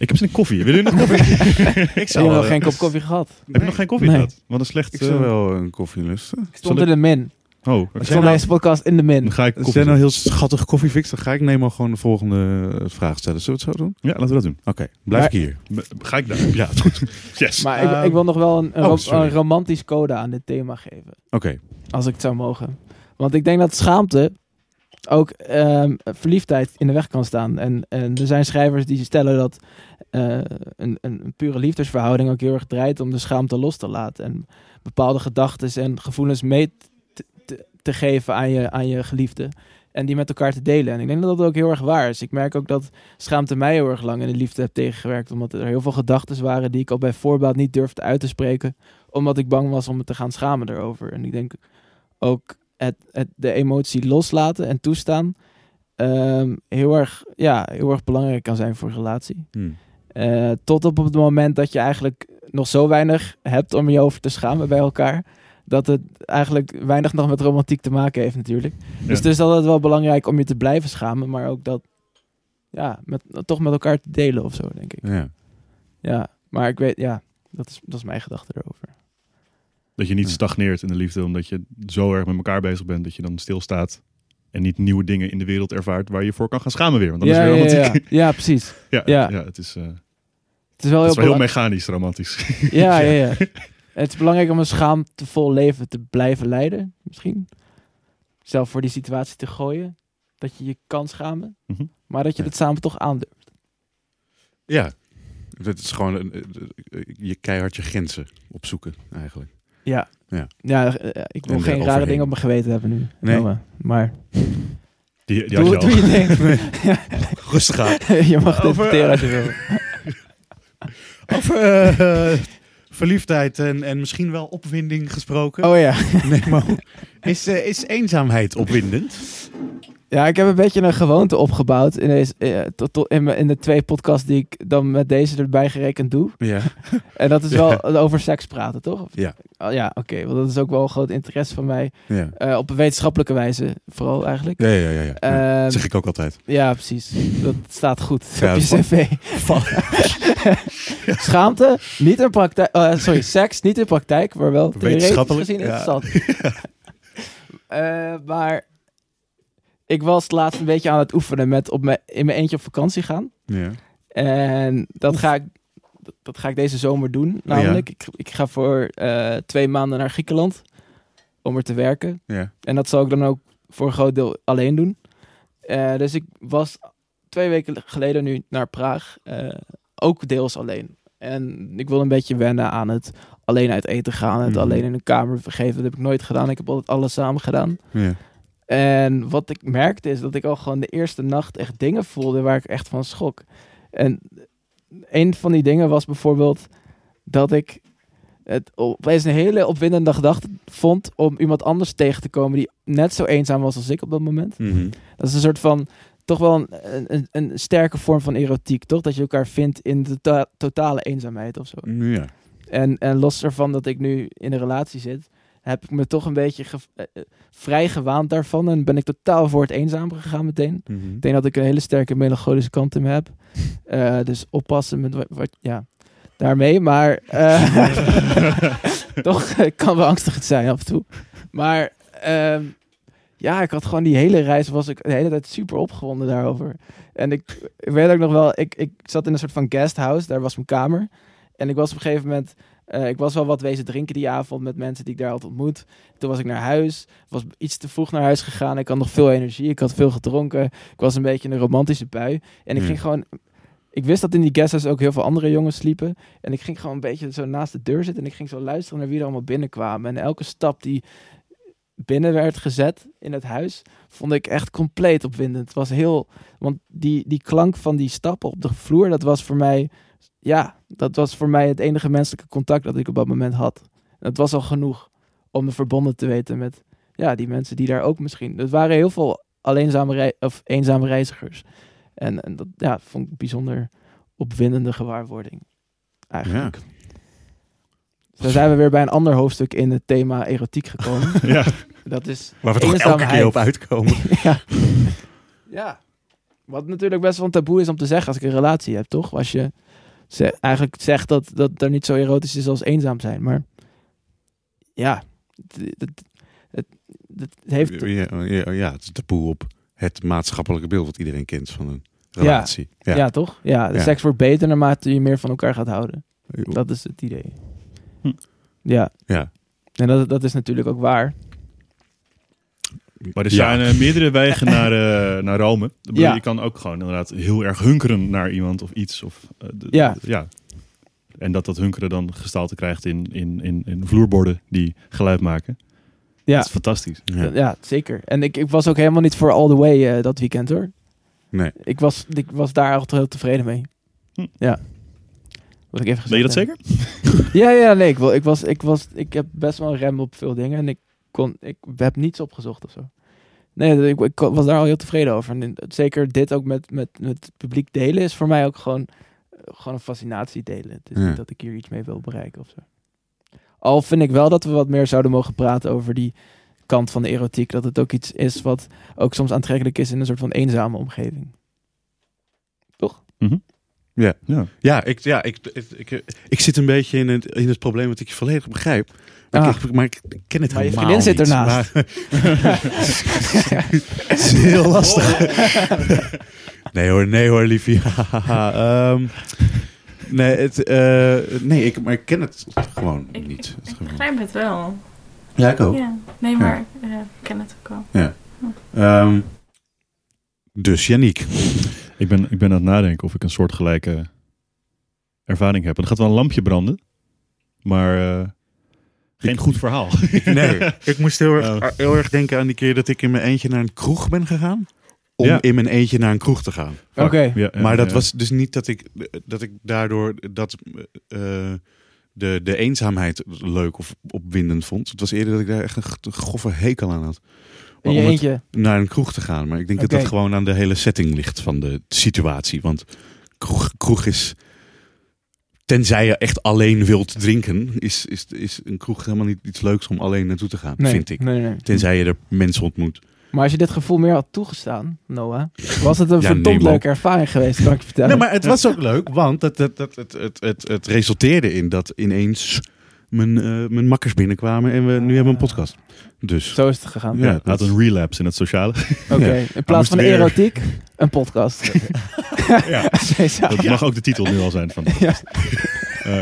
Ik heb zin in koffie. Willen jullie nog koffie? Ik heb nog geen kop koffie gehad. Heb je nog geen koffie Nee. gehad? Wat een slecht... Ik zou eh, wel een koffie lusten. Ik stond in de min. Oh, Ik stond deze podcast in de min. dan ga ik Als koffie jij nou heel schattig koffiefix, dan ga ik neem al gewoon de volgende eh, vraag stellen. Zullen we het zo doen? Ja, laten we dat doen. Oké, blijf Maar- ik hier. Ga ik daar? Ja, goed. Yes. Maar ik, ik wil nog wel een, een, oh, een romantisch code aan dit thema geven. Oké. Als ik het zou mogen. Want ik denk dat schaamte ook ehm, verliefdheid in de weg kan staan. En, en er zijn schrijvers die stellen dat eh, een, een, pure liefdesverhouding ook heel erg draait om de schaamte los te laten. En bepaalde gedachten en gevoelens mee te, te, geven aan je, aan je geliefde. En die met elkaar te delen. En ik denk dat dat ook heel erg waar is. Ik merk ook dat schaamte mij heel erg lang in de liefde heeft tegengewerkt. Omdat er heel veel gedachten waren die ik al bij voorbaat niet durfde uit te spreken. Omdat ik bang was om me te gaan schamen erover. En ik denk ook het, het, de emotie loslaten en toestaan. ehm, heel, erg, ja, heel erg belangrijk kan zijn voor een relatie. Hm. Eh, tot op het moment dat je eigenlijk nog zo weinig hebt om je over te schamen bij elkaar. Dat het eigenlijk weinig nog met romantiek te maken heeft natuurlijk. Dus het is altijd wel belangrijk om je te blijven schamen. Maar ook dat, ja, met, toch met elkaar te delen of zo, denk ik. Ja. Ja, maar ik weet, ja, dat is, dat is mijn gedachte erover. Dat je niet stagneert in de liefde omdat je zo erg met elkaar bezig bent dat je dan stilstaat en niet nieuwe dingen in de wereld ervaart waar je voor kan gaan schamen weer. Want dan ja, is weer ja, romantiek. ja. ja, precies. Ja, Ja. ja. het is, eh, Het is wel het heel, is wel heel belang- mechanisch romantisch. Ja, ja, ja. Het is belangrijk om een schaamtevol leven te blijven leiden, misschien. Zelf voor die situatie te gooien. Dat je je kan schamen. Mhm. Maar dat je Ja. het samen toch aandurft. Ja. Het is gewoon een, eh, eh, je keihard je grenzen opzoeken, eigenlijk. Ja. Ja. Ja, eh, ik wil En geen rare dingen op mijn geweten hebben nu. Nee. Noah. Maar Die, die doe, je doe al. je ding. Rustig aan. je mag het Over, interpreteren als eh, je wil. Over eh, eh, verliefdheid en, en misschien wel opwinding gesproken. Oh ja. Nee, maar is, eh, is eenzaamheid opwindend? Ja, ik heb een beetje een gewoonte opgebouwd in, deze, eh, in, in de twee podcasts die ik dan met deze erbij gerekend doe. Ja. En dat is wel over seks praten, toch? Ja. Oh, ja, oké. want dat is ook wel een groot interesse van mij. Ja. Eh, op een wetenschappelijke wijze, vooral eigenlijk. Ja, ja, ja. ja. Ehm, Dat zeg ik ook altijd. ja, precies. Dat staat goed Ja, op je cv. Schaamte, niet in praktijk. eh, sorry, seks, niet in praktijk, maar wel theoretisch gezien interessant. Eh, maar ik was laatst een beetje aan het oefenen met op mijn, in mijn eentje op vakantie gaan. Ja. En dat ga ik, dat- ga ik deze zomer doen. Namelijk, ik, ik ga voor eh, twee maanden naar Griekenland om er te werken. Ja. En dat zal ik dan ook voor een groot deel alleen doen. Eh, dus ik was twee weken geleden nu naar Praag, eh, ook deels alleen. En ik wil een beetje wennen aan het alleen uit eten gaan, het Mhm. alleen in een kamer vergeven. Dat heb ik nooit gedaan. Ik heb altijd alles samen gedaan. Ja. En wat ik merkte is dat ik al gewoon de eerste nacht echt dingen voelde waar ik echt van schrok. En een van die dingen was bijvoorbeeld dat ik het opeens een hele opwindende gedachte vond om iemand anders tegen te komen die net zo eenzaam was als ik op dat moment. Mhm. Dat is een soort van toch wel een, een, een sterke vorm van erotiek, toch? Dat je elkaar vindt in de to- totale eenzaamheid of zo. Ja. En, en los ervan dat ik nu in een relatie zit, heb ik me toch een beetje eh, eh, vrij gewaand daarvan. En ben ik totaal voor het eenzame gegaan meteen. Mhm. Ik denk dat ik een hele sterke melancholische kant in me heb. Eh, dus oppassen met wat, wat- ja, daarmee. Maar eh, toch kan wel angstig het zijn af en toe. Maar ehm, ja, ik had gewoon die hele reis, was ik de hele tijd super opgewonden daarover. En ik, ik weet ook nog wel, ik, ik zat in een soort van guesthouse, daar was mijn kamer. En ik was op een gegeven moment Eh, ik was wel wat wezen drinken die avond met mensen die ik daar had ontmoet. Toen was ik naar huis. was iets te vroeg naar huis gegaan. Ik had nog veel energie. Ik had veel gedronken. Ik was een beetje in een romantische bui. En ik Hmm. ging gewoon... Ik wist dat in die guesthouse ook heel veel andere jongens sliepen. En ik ging gewoon een beetje zo naast de deur zitten. En ik ging zo luisteren naar wie er allemaal binnenkwamen. En elke stap die binnen werd gezet in het huis, vond ik echt compleet opwindend. Het was heel... Want die, die klank van die stappen op de vloer, dat was voor mij... Ja, dat was voor mij het enige menselijke contact dat ik op dat moment had. En dat was al genoeg om me verbonden te weten met ja, die mensen die daar ook misschien... Het waren heel veel alleenzame rei- of eenzame reizigers. En, en dat ja, vond ik een bijzonder opwindende gewaarwording. Eigenlijk. Zo zijn we weer bij een ander hoofdstuk in het thema erotiek gekomen. ja. Dat is Waar we toch elke keer op uitkomen. ja. ja. Wat natuurlijk best wel een taboe is om te zeggen als ik een relatie heb, toch? Als je ze- eigenlijk zegt dat dat er niet zo erotisch is als eenzaam zijn. Maar ja, het, het, het, het heeft... Ja, ja, ja, het is taboe op het maatschappelijke beeld wat iedereen kent van een relatie. Ja, Ja. toch? Ja, de Ja. seks wordt beter naarmate je meer van elkaar gaat houden. Dat is het idee. Hm. Ja. Ja. En dat, dat is natuurlijk ook waar. Maar er zijn eh, meerdere wegen naar, eh, naar Rome. Ja. Je kan ook gewoon inderdaad heel erg hunkeren naar iemand of iets. Of, eh, Ja. ja. En dat dat hunkeren dan gestalte krijgt in, in, in, in vloerborden die geluid maken. Ja, Dat is fantastisch. Ja. ja. zeker. En ik, ik was ook helemaal niet voor all the way eh, dat weekend hoor. Nee. Ik was, ik was daar echt heel tevreden mee. Hm. Ja. Wat ik even Ben je dat heb. zeker? Ja, ja, nee. Ik, wil, ik, was, ik, was, ik heb best wel een rem op veel dingen. En ik, kon, ik heb niets opgezocht of zo. Nee, ik, ik was daar al heel tevreden over. En zeker dit ook met, met, met het publiek delen is voor mij ook gewoon, gewoon een fascinatie delen. Het is Ja. niet dat ik hier iets mee wil bereiken of zo. Al vind ik wel dat we wat meer zouden mogen praten over die kant van de erotiek. Dat het ook iets is wat ook soms aantrekkelijk is in een soort van eenzame omgeving. Ja. Ja, ik, ja ik, ik, ik, ik zit een beetje in het, in het probleem dat ik je volledig begrijp. Maar, Ah. ik, maar ik ken het Maar je helemaal vriendin zit niet. ernaast. Maar- Het is heel lastig. nee hoor, nee hoor, liefie. Ehm, nee, het, eh, nee ik, maar ik ken het gewoon Ik, niet. ik, Het ik gewoon- begrijp het wel. ja, ik ook. Ja. Nee, maar eh, ik ken het ook wel. Ehm, dus Yannick. Ik ben, ik ben aan het nadenken of ik een soortgelijke ervaring heb. En er gaat wel een lampje branden. Maar eh, geen goed verhaal. Nee, ik moest heel erg, Oh. heel erg denken aan die keer dat ik in mijn eentje naar een kroeg ben gegaan. Om Ja. in mijn eentje naar een kroeg te gaan. Oké. Ja, ja, maar dat ja. was dus niet dat ik, dat ik daardoor dat, eh, de, de eenzaamheid leuk of opwindend vond. Het was eerder dat ik daar echt een goffe hekel aan had. In je Om het eentje. naar een kroeg te gaan. Maar ik denk dat dat gewoon aan de hele setting ligt van de situatie. Want kroeg, kroeg is... Tenzij je echt alleen wilt drinken, is, is, is een kroeg helemaal niet iets leuks om alleen naartoe te gaan, Nee, vind ik. Nee, nee. Tenzij je er mensen ontmoet. Maar als je dit gevoel meer had toegestaan, Noah, was het een Ja, verdomd leuke ervaring geweest, kan ik je vertellen. Nee, maar het was ook leuk, want het, het, het, het, het, het, het resulteerde in dat ineens mijn, eh, mijn makkers binnenkwamen en we nu hebben een podcast. Dus Zo is het gegaan. Ja. Ja, had een relapse in het sociale. Oké, Ja. in plaats van weer- erotiek, een podcast. ja. Dat mag ook de titel nu al zijn van. Ja. Eh,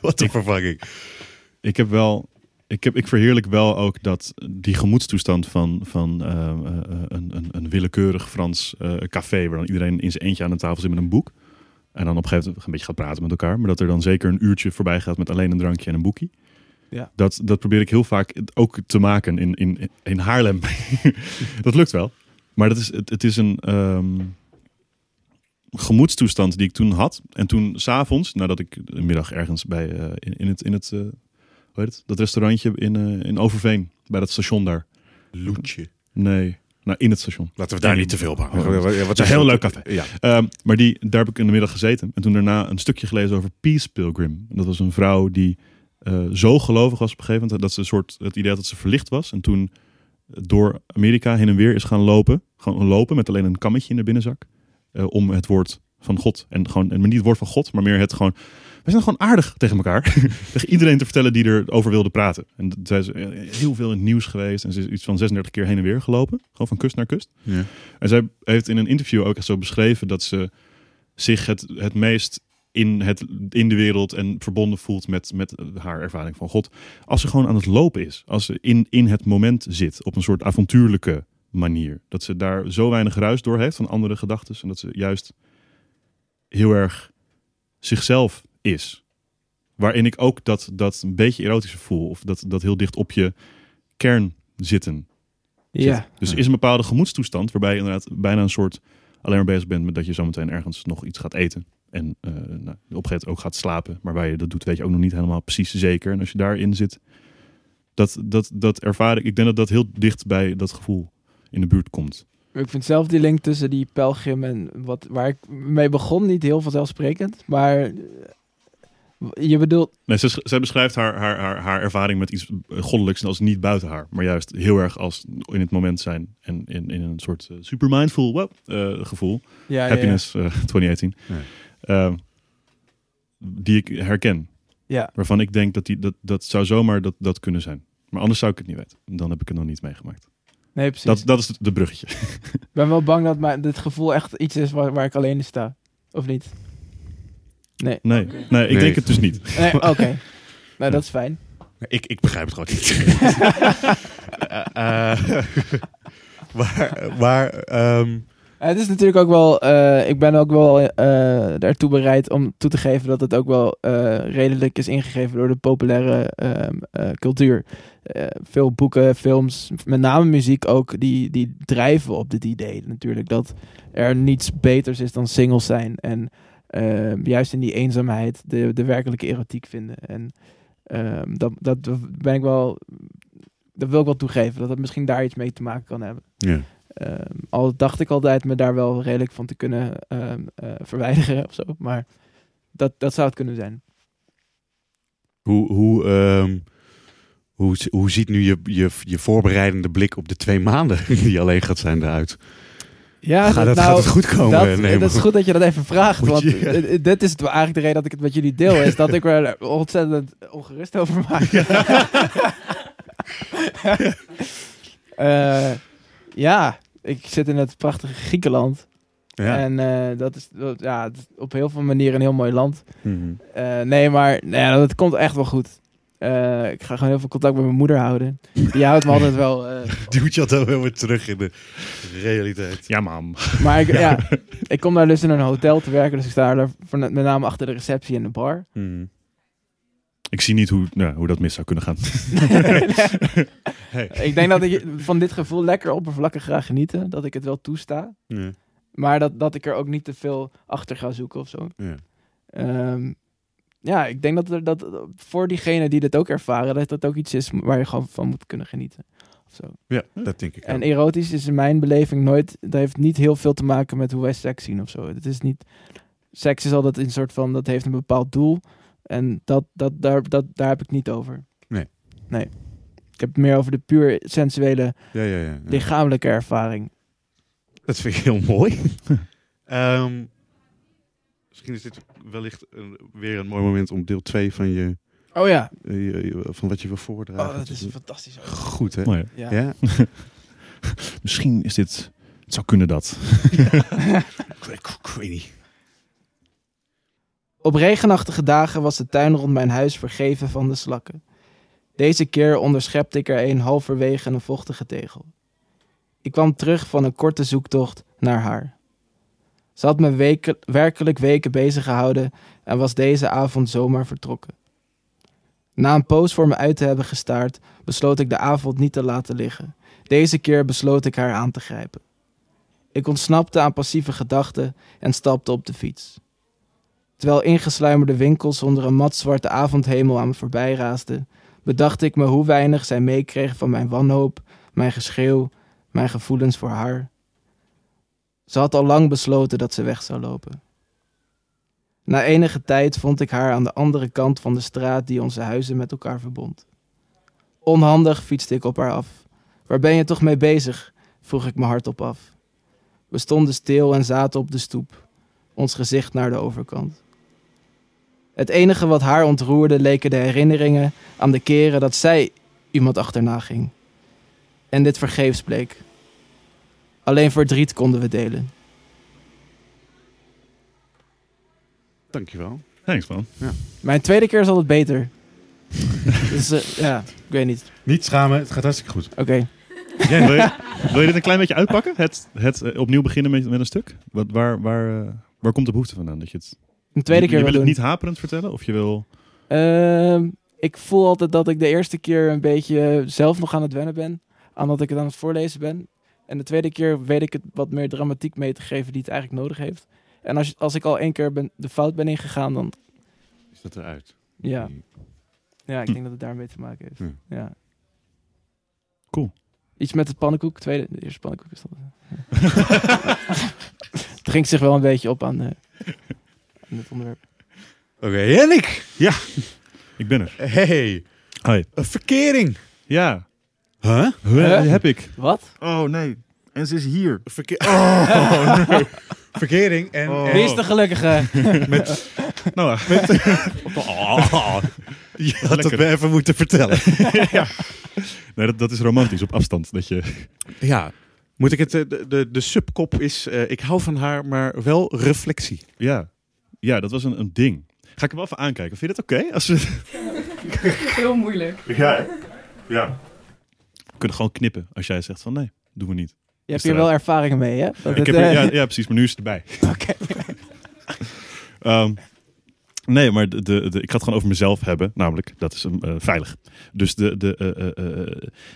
wat een vervanging. ik heb wel. Ik, heb, ik verheerlijk wel ook dat die gemoedstoestand van, van eh, eh, een, een, een willekeurig Frans eh, café, waar dan iedereen in zijn eentje aan de tafel zit met een boek. En dan op een gegeven moment een beetje gaat praten met elkaar. Maar dat er dan zeker een uurtje voorbij gaat met alleen een drankje en een boekie. Ja. Dat, dat probeer ik heel vaak ook te maken in, in, in Haarlem. dat lukt wel. Maar dat is, het, het is een ehm, gemoedstoestand die ik toen had. En toen s'avonds, nadat ik een middag ergens bij, eh, in, in het, in het eh, hoe heet het? dat restaurantje in, eh, in Overveen, bij dat station daar. Loetje. Nee, nou in het station. Laten we daar niet te veel op houden. Wat- is een heel leuk café. Ja. Ehm, maar die, daar heb ik in de middag gezeten. En toen daarna een stukje gelezen over Peace Pilgrim. En dat was een vrouw die eh, zo gelovig was op een gegeven moment. Dat ze een soort het idee had dat ze verlicht was. En toen door Amerika heen en weer is gaan lopen. Gewoon lopen met alleen een kammetje in de binnenzak. eh, om het woord van God. En gewoon, en niet het woord van God, maar meer het gewoon. We zijn gewoon aardig tegen elkaar. tegen iedereen te vertellen die erover wilde praten. En zij is eh, heel veel in het nieuws geweest. En ze is iets van 36 keer heen en weer gelopen. Gewoon van kust naar kust. Ja. En zij heeft in een interview ook echt zo beschreven dat ze zich het, het meest in, het, in de wereld en verbonden voelt met, met haar ervaring van God. Als ze gewoon aan het lopen is. Als ze in, in het moment zit. Op een soort avontuurlijke manier. Dat ze daar zo weinig ruis door heeft van andere gedachten. En dat ze juist heel erg zichzelf is. Waarin ik ook dat, dat een beetje erotische voel. Of dat, dat heel dicht op je kern zitten. Ja. zit. Dus er is een bepaalde gemoedstoestand waarbij je inderdaad bijna een soort alleen maar bezig bent met dat je zometeen ergens nog iets gaat eten. En eh nou, op een gegeven moment ook gaat slapen. Maar waar je dat doet, weet je ook nog niet helemaal precies zeker. En als je daarin zit, dat, dat, dat ervaar ik. Ik denk dat dat heel dicht bij dat gevoel in de buurt komt. Ik vind zelf die link tussen die pelgrim en wat, waar ik mee begon niet heel vanzelfsprekend. Maar eh, je bedoelt, Nee, ze, zij beschrijft haar, haar, haar, haar ervaring met iets goddelijks als niet buiten haar. Maar juist heel erg als in het moment zijn. En in, in een soort eh, super mindful wow, eh, gevoel. ja, ja, ja. Happiness eh, 2018. Ja. Ehm, die ik herken. Ja. Waarvan ik denk dat die, dat, dat zou zomaar dat, dat kunnen zijn. Maar anders zou ik het niet weten. Dan heb ik het nog niet meegemaakt. Nee, precies. Dat, dat is het- de bruggetje. Ik ben wel bang dat mijn, dit gevoel echt iets is waar, waar ik alleen in sta. Of niet? Nee. Nee, nee ik Nee. denk het dus niet. Nee, oké. Nou, dat is fijn. Ik, ik begrijp het gewoon niet. Eh, eh, maar maar Het is natuurlijk ook wel, eh, ik ben ook wel eh ertoe bereid om toe te geven dat het ook wel eh, redelijk is ingegeven door de populaire ehm, eh, cultuur. Eh, veel boeken, films, met name muziek ook, die, die drijven op dit idee natuurlijk. Dat er niets beters is dan singles zijn. En ehm, juist in die eenzaamheid de, de werkelijke erotiek vinden. En ehm, dat, dat ben ik wel, dat wil ik wel toegeven, dat het misschien daar iets mee te maken kan hebben. ja. Ehm, al dacht ik altijd me daar wel redelijk van te kunnen ehm, eh, verwijderen of zo. Maar dat, dat zou het kunnen zijn. hoe, hoe, ehm, hoe, hoe ziet nu je, je, je voorbereidende blik op de twee maanden die alleen gaat zijn eruit? Ja, gaat, het, nou, gaat het goed komen? Dat, Nee, dat is goed dat je dat even vraagt. Want je- dit is het, eigenlijk de reden dat ik het met jullie deel. Is dat ik er ontzettend ongerust over maak. Eh, ja, ik zit in het prachtige Griekenland. Ja. En eh, dat is dat- ja, op heel veel manieren een heel mooi land. Mhm. Eh, nee, maar nee, dat komt echt wel goed. Eh, ik ga gewoon heel veel contact met mijn moeder houden. Die houdt me altijd wel. eh, Die moet je altijd wel weer terug in de realiteit. Ja, mam. maar ik, ja, ik kom daar dus in een hotel te werken. Dus ik sta daar voor- met name achter de receptie en de bar. Mhm. Ik zie niet hoe, nou, hoe dat mis zou kunnen gaan. Hey. Ik denk dat ik van dit gevoel lekker oppervlakkig ga genieten. Dat ik het wel toesta. Ja. Maar dat, dat ik er ook niet te veel achter ga zoeken of zo. Ja. Ehm, ja, ik denk dat, er, dat voor diegenen die dit ook ervaren, dat dat ook iets is waar je gewoon van moet kunnen genieten. Of zo. ja, dat denk ik En ook. erotisch is in mijn beleving nooit, dat heeft niet heel veel te maken met hoe wij seks zien of zo. Het is niet, seks is altijd een soort van, dat heeft een bepaald doel. En dat, dat, daar, dat, daar heb ik niet over. Nee. Nee. Ik heb het meer over de puur sensuele, Ja, ja, ja. ja. lichamelijke ervaring. Dat vind ik heel mooi. Ehm, misschien is dit wellicht een, weer een mooi moment om deel 2 van, je, Oh ja. eh, je- je- van wat je wil voordragen. Oh, dat is doen. fantastisch. Goed, hè? Mooi. Ja. Ja? Misschien is dit... Het zou kunnen dat. Ik, ik- ik weet niet. Op regenachtige dagen was de tuin rond mijn huis vergeven van de slakken. Deze keer onderschepte ik er een halverwege een vochtige tegel. Ik kwam terug van een korte zoektocht naar haar. Ze had me werkelijk weken bezig gehouden en was deze avond zomaar vertrokken. Na een poos voor me uit te hebben gestaard, besloot ik de avond niet te laten liggen. Deze keer besloot ik haar aan te grijpen. Ik ontsnapte aan passieve gedachten en stapte op de fiets. Terwijl ingesluimerde winkels onder een matzwarte avondhemel aan me voorbij raasden, bedacht ik me hoe weinig zij meekregen van mijn wanhoop, mijn geschreeuw, mijn gevoelens voor haar. Ze had al lang besloten dat ze weg zou lopen. Na enige tijd vond ik haar aan de andere kant van de straat die onze huizen met elkaar verbond. Onhandig fietste ik op haar af. Waar ben je toch mee bezig? vroeg ik me hardop af. We stonden stil en zaten op de stoep, ons gezicht naar de overkant. Het enige wat haar ontroerde leken de herinneringen aan de keren dat zij iemand achterna ging. En dit vergeefs bleek. Alleen verdriet konden we delen. Dankjewel. Thanks man. Mijn tweede keer is altijd beter. dus eh, ja, ik weet niet. Niet schamen, het gaat hartstikke goed. Oké. Wil, je, wil je dit een klein beetje uitpakken? Het, het eh, opnieuw beginnen met, met een stuk? Wat, waar, waar, eh, waar komt de behoefte vandaan? Dat je het, Een tweede je, keer je wil doen. het niet haperend vertellen? Of je wil... Ehm, ik voel altijd dat ik de eerste keer een beetje zelf nog aan het wennen ben. Aan dat ik het aan het voorlezen ben. En de tweede keer weet ik het wat meer dramatiek mee te geven die het eigenlijk nodig heeft. En als, als ik al één keer ben, de fout ben ingegaan, dan Is dat eruit? ja. Ja, ik Hm. denk dat het daarmee te maken heeft. Hm. Ja. Cool. Iets met het pannenkoek. Tweede, de eerste pannenkoek is dat. het ging zich wel een beetje op aan, eh, aan het onderwerp. Oké, Henrik. Ik ben er. Hey, Hoi. een verkering. Ja. Huh? Huh? Heb ik. Wat? Oh nee. En ze is hier. Verkeer... Oh, nee. Verkering en... Oh. en- Wie is de gelukkige? Nou, Oh, je had het Lekker. me even moeten vertellen. nee, dat, dat is romantisch op afstand. Dat je... Ja. Moet ik het... eh, De, de, de subkop is... eh, ik hou van haar, maar wel reflectie. Ja. Ja, dat was een, een ding. Ga ik hem wel even aankijken. Vind je dat oké? Als we... Heel moeilijk. Ja. Ja. We kunnen gewoon knippen als jij zegt van nee, doen we niet. Je hebt hier wel ervaringen mee, hè? Dat Ik het, heb er- eh, ja, ja, precies, maar nu is het erbij. Oké. Ehm, nee, maar de, de, de- ik ga het gewoon over mezelf hebben. Namelijk, dat is eh, veilig. Dus de, de, eh, eh, eh,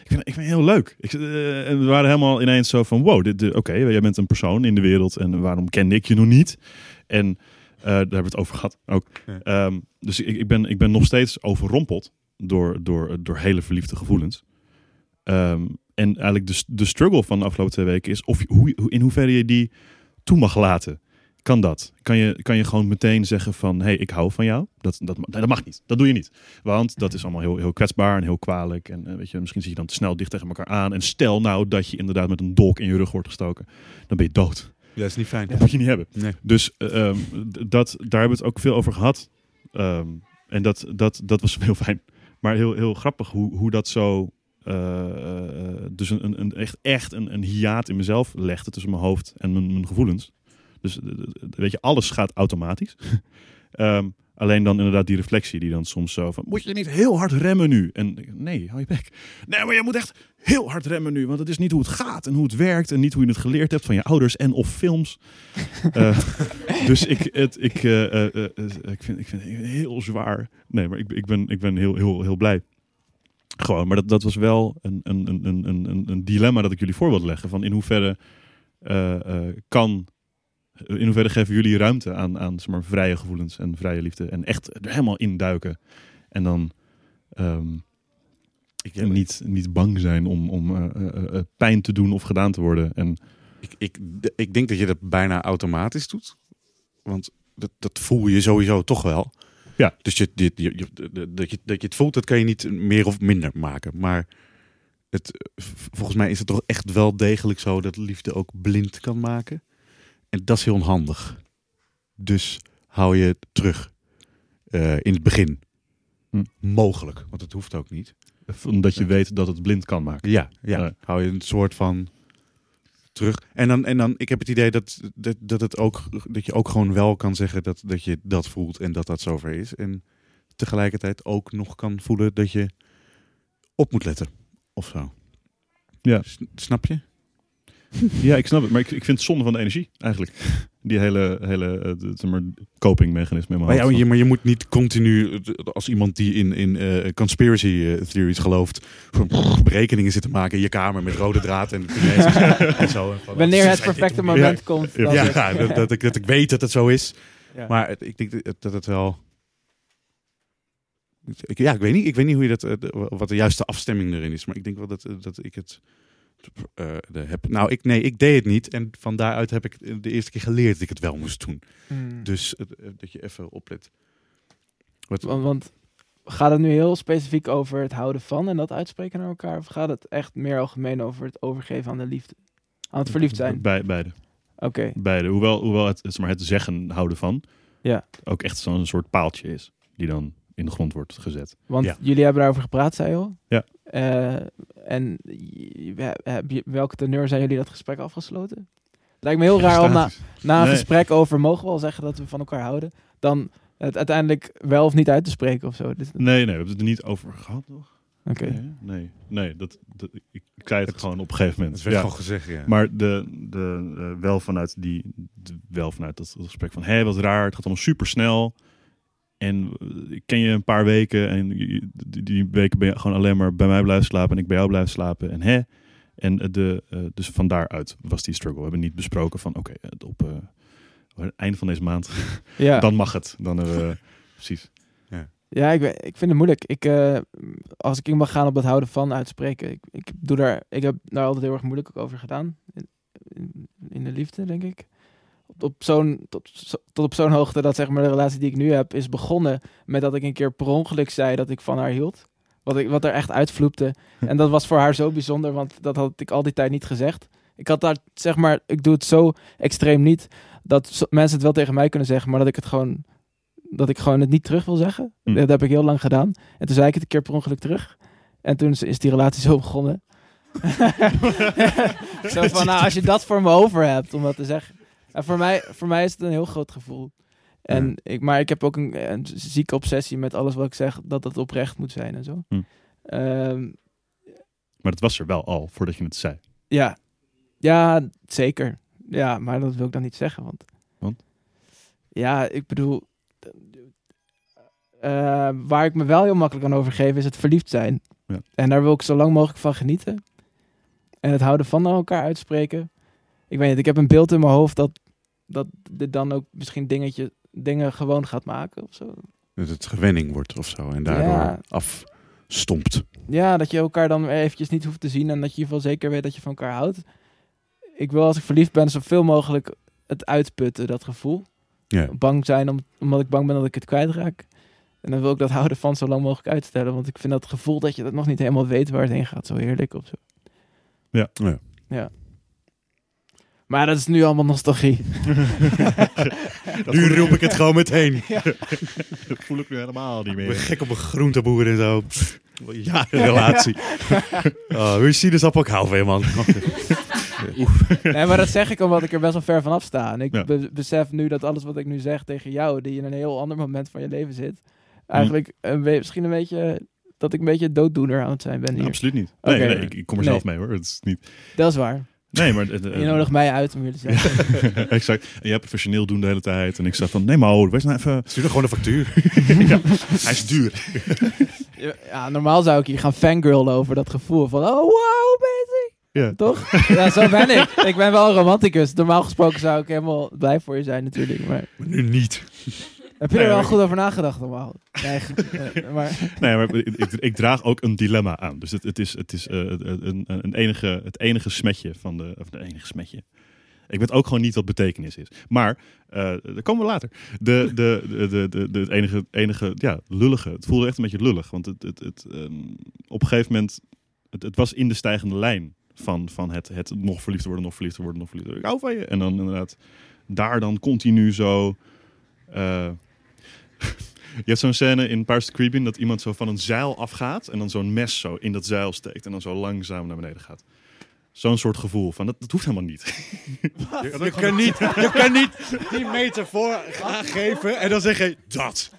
ik, vind, ik vind het heel leuk. Ik, en we waren helemaal ineens zo van, wow, dit- de- oké, jij bent een persoon in de wereld. En waarom kende ik je nog niet? En daar hebben we het over gehad ook. Ja. Ehm, dus ik, ik, ben, ik ben nog steeds overrompeld door, door, door hele verliefde gevoelens. Ehm, en eigenlijk de, de struggle van de afgelopen twee weken is of, hoe, in hoeverre je die toe mag laten. Kan dat? Kan je, kan je gewoon meteen zeggen van, hé, hey, ik hou van jou? Dat, dat, nee, dat mag niet. Dat doe je niet. Want dat is allemaal heel, heel kwetsbaar en heel kwalijk. En eh, weet je, misschien zit je dan te snel dicht tegen elkaar aan. En stel nou dat je inderdaad met een dolk in je rug wordt gestoken. Dan ben je dood. Ja, dat is niet fijn. Dat moet je niet hebben. Nee. Dus eh, ehm, dat, daar hebben we het ook veel over gehad. Ehm, en dat, dat, dat was heel fijn. Maar heel, heel grappig hoe, hoe dat zo... eh, eh, dus een, een, een, echt, echt een, een hiaat in mezelf legde tussen mijn hoofd en mijn, mijn gevoelens. Dus weet je, alles gaat automatisch. Ehm, alleen dan inderdaad die reflectie die dan soms zo van... Moet je niet heel hard remmen nu? En nee, hou je bek. Nee, maar je moet echt heel hard remmen nu. Want het is niet hoe het gaat en hoe het werkt. En niet hoe je het geleerd hebt van je ouders en of films. Eh, dus ik, het, ik, eh, eh, ik, vind, ik vind het heel zwaar. Nee, maar ik, ik, ben, ik ben heel, heel, heel blij. Gewoon, maar dat, dat was wel een, een, een, een, een, een dilemma dat ik jullie voor wilde leggen. Van in hoeverre kan, in hoeverre geven jullie ruimte aan, aan zeg maar, vrije gevoelens en vrije liefde. En echt er helemaal induiken. En dan ehm, Ik, niet, niet bang zijn om, om eh, eh, eh, pijn te doen of gedaan te worden. En ik, ik, ik denk dat je dat bijna automatisch doet. Want dat, dat voel je sowieso toch wel. Ja. Dus je, je, je, je- dat, je, dat je het voelt, dat kan je niet meer of minder maken. Maar het, volgens mij is het toch echt wel degelijk zo dat liefde ook blind kan maken. En dat is heel onhandig. Dus hou je terug eh, in het begin. Hm. Mogelijk, want het hoeft ook niet. omdat je weet dat het blind kan maken. Ja, ja. Ja. hou je een soort van terug. En dan, en dan ik heb het idee dat, dat, dat, het ook, dat je ook gewoon wel kan zeggen dat, dat je dat voelt en dat dat zover is. En tegelijkertijd ook nog kan voelen dat je op moet letten. Of zo. Ja. S- Snap je? Ja, ik snap het. Maar ik, ik vind het zonde van de energie, eigenlijk. Die hele, hele eh, zeg maar, copingmechanisme Maar, ja, maar je moet niet continu, als iemand die in, in eh, conspiracy eh, theories gelooft, van berekeningen zitten maken in je kamer met rode draad en, en zo. En van, Wanneer "Ze het perfecte om- moment komt. Ja. dat, dat, ik, dat ik weet dat het zo is. Ja. Maar het- ik denk dat- dat het wel. Ik, ja, ik weet, niet, ik weet niet hoe je dat, de- wat de juiste afstemming erin is. Maar ik denk wel dat, dat ik het eh, de heb. Nou, ik, nee, ik deed het niet. En van daaruit heb ik de eerste keer geleerd dat ik het wel moest doen. Hmm. Dus eh, dat je even oplet. Wat, Want, want gaat het nu heel specifiek over het houden van en dat uitspreken naar elkaar? Of gaat het echt meer algemeen over het overgeven aan de liefde? Aan het verliefd zijn? Bij, beide. Oké. beide. Hoewel, hoewel het, zeg maar, het zeggen houden van Ja. ook echt zo'n soort paaltje is. Die dan in de grond wordt gezet. Want Ja. jullie hebben daarover gepraat, zei je al? Ja. Eh, en welke teneur zijn jullie dat gesprek afgesloten? lijkt me heel raar om na, een Nee. gesprek over mogen we wel zeggen dat we van elkaar houden, dan het uiteindelijk wel of niet uit te spreken of zo. Dus, Oké. Nee, nee, we hebben het er niet over gehad, toch? Nee, nee, nee dat, dat, ik, ik zei het, Het- gewoon op een gegeven moment. Het werd Ja. gewoon gezegd, ja. Maar de, de, eh, wel vanuit die, de- wel vanuit dat, dat gesprek van, hé, wat raar, het gaat allemaal super snel. En eh, ik ken je een paar weken en die, die weken ben je gewoon alleen maar bij mij blijven slapen en ik bij jou blijven slapen. En hè? En eh, de, eh, dus van daaruit was die struggle. We hebben niet besproken van, oké, eh, op eh, het einde van deze maand, Ja. dan mag het. Dan hebben we, precies. Ja, ik, we- ik vind het moeilijk. Ik, eh, als ik in mag gaan op het houden van uitspreken. Ik, ik, doe daar, ik heb daar altijd heel erg moeilijk over gedaan. In, in de liefde, denk ik. Op, op zo'n, tot, tot op zo'n hoogte dat zeg maar, de relatie die ik nu heb is begonnen met dat ik een keer per ongeluk zei dat ik van haar hield. Wat, ik, wat er echt uitvloepte. En dat was voor haar zo bijzonder, want dat had ik al die tijd niet gezegd. Ik had daar, zeg maar, ik doe het zo extreem niet dat zo- mensen het wel tegen mij kunnen zeggen, maar dat ik het gewoon, dat ik gewoon het niet terug wil zeggen. Hm. Dat heb ik heel lang gedaan. En toen zei ik het een keer per ongeluk terug. En toen is, is die relatie zo begonnen. zo van, nou, als je dat voor me over hebt, om dat te zeggen. En voor, mij, voor mij is het een heel groot gevoel. En ik, maar ik heb ook een, een zieke obsessie met alles wat ik zeg, dat het oprecht moet zijn en zo. Hm. Ehm, Maar dat was er wel al, voordat je het zei. ja. ja, zeker. Ja, maar dat wil ik dan niet zeggen. Want, Want? Ja, ik bedoel... eh, waar ik me wel heel makkelijk aan overgeef is het verliefd zijn. Ja. En daar wil ik zo lang mogelijk van genieten. En het houden van elkaar uitspreken. Ik weet niet, ik heb een beeld in mijn hoofd dat, dat dit dan ook misschien dingetje, dingen gewoon gaat maken of zo. Dat het gewenning wordt of zo. En daardoor Ja. afstompt. Ja, dat je elkaar dan eventjes niet hoeft te zien en dat je in ieder geval zeker weet dat je van elkaar houdt. Ik wil als ik verliefd ben zoveel mogelijk het uitputten, dat gevoel. Ja. Bang zijn om, omdat ik bang ben dat ik het kwijtraak. En dan wil ik dat houden van zo lang mogelijk uitstellen. Want ik vind dat gevoel dat je dat nog niet helemaal weet waar het heen gaat zo heerlijk of zo. Ja. Ja. Ja. Maar dat is nu allemaal nostalgie. Nu roep ik het gewoon meteen. Dat voel ik nu helemaal niet Ik ben meer. gek op een groenteboer en zo. Ja, een relatie. oh, hoe je sinaasappel, ik hou van je, man. Nee, maar dat zeg ik omdat ik er best wel ver vanaf sta. En ik Ja. be- besef nu dat alles wat ik nu zeg tegen jou, die in een heel ander moment van je leven zit, eigenlijk een misschien een beetje dat ik een beetje dooddoener aan het zijn ben hier. Absoluut niet. Nee, nee, ik, ik kom er Nee. zelf mee hoor. Het is niet. Dat is waar. Nee, maar. eh, Je nodigt mij uit om jullie te zeggen. exact. En jij professioneel doen de hele tijd. En ik zeg van, nee maar, wees nou even... Stuur er gewoon een factuur. ja, hij is duur. Ja, normaal zou ik hier gaan fangirlen over dat gevoel van, oh wow, bezig. Ja. Toch? Ja, zo ben ik. Ik ben wel een romanticus. Normaal gesproken zou ik helemaal blij voor je zijn natuurlijk. Maar Maar nu niet. Heb je er wel goed over nagedacht normaal? Nee, maar... Nee, maar ik, ik, ik draag ook een dilemma aan. Dus het, het is, het, is eh, een, een enige, het enige smetje van de... Of de enige smetje. Ik weet ook gewoon niet wat betekenis is. Maar, eh daar komen we later. De, de, de, de, de, de- het enige, enige, ja, lullige. Het voelde echt een beetje lullig. Want het, het, het, ehm, op een gegeven moment, het, het was in de stijgende lijn van, van het, het nog verliefd worden, nog verliefd worden, nog verliefd worden. Ik hou van je. En dan inderdaad, daar dan continu zo... eh, je hebt zo'n scène in Pirates of the Caribbean dat iemand zo van een zeil afgaat en dan zo'n mes zo in dat zeil steekt en dan zo langzaam naar beneden gaat. Zo'n soort gevoel van dat, dat hoeft helemaal niet. Je, je kan niet. Je kan niet die metafoor aangeven en dan zeg je dat.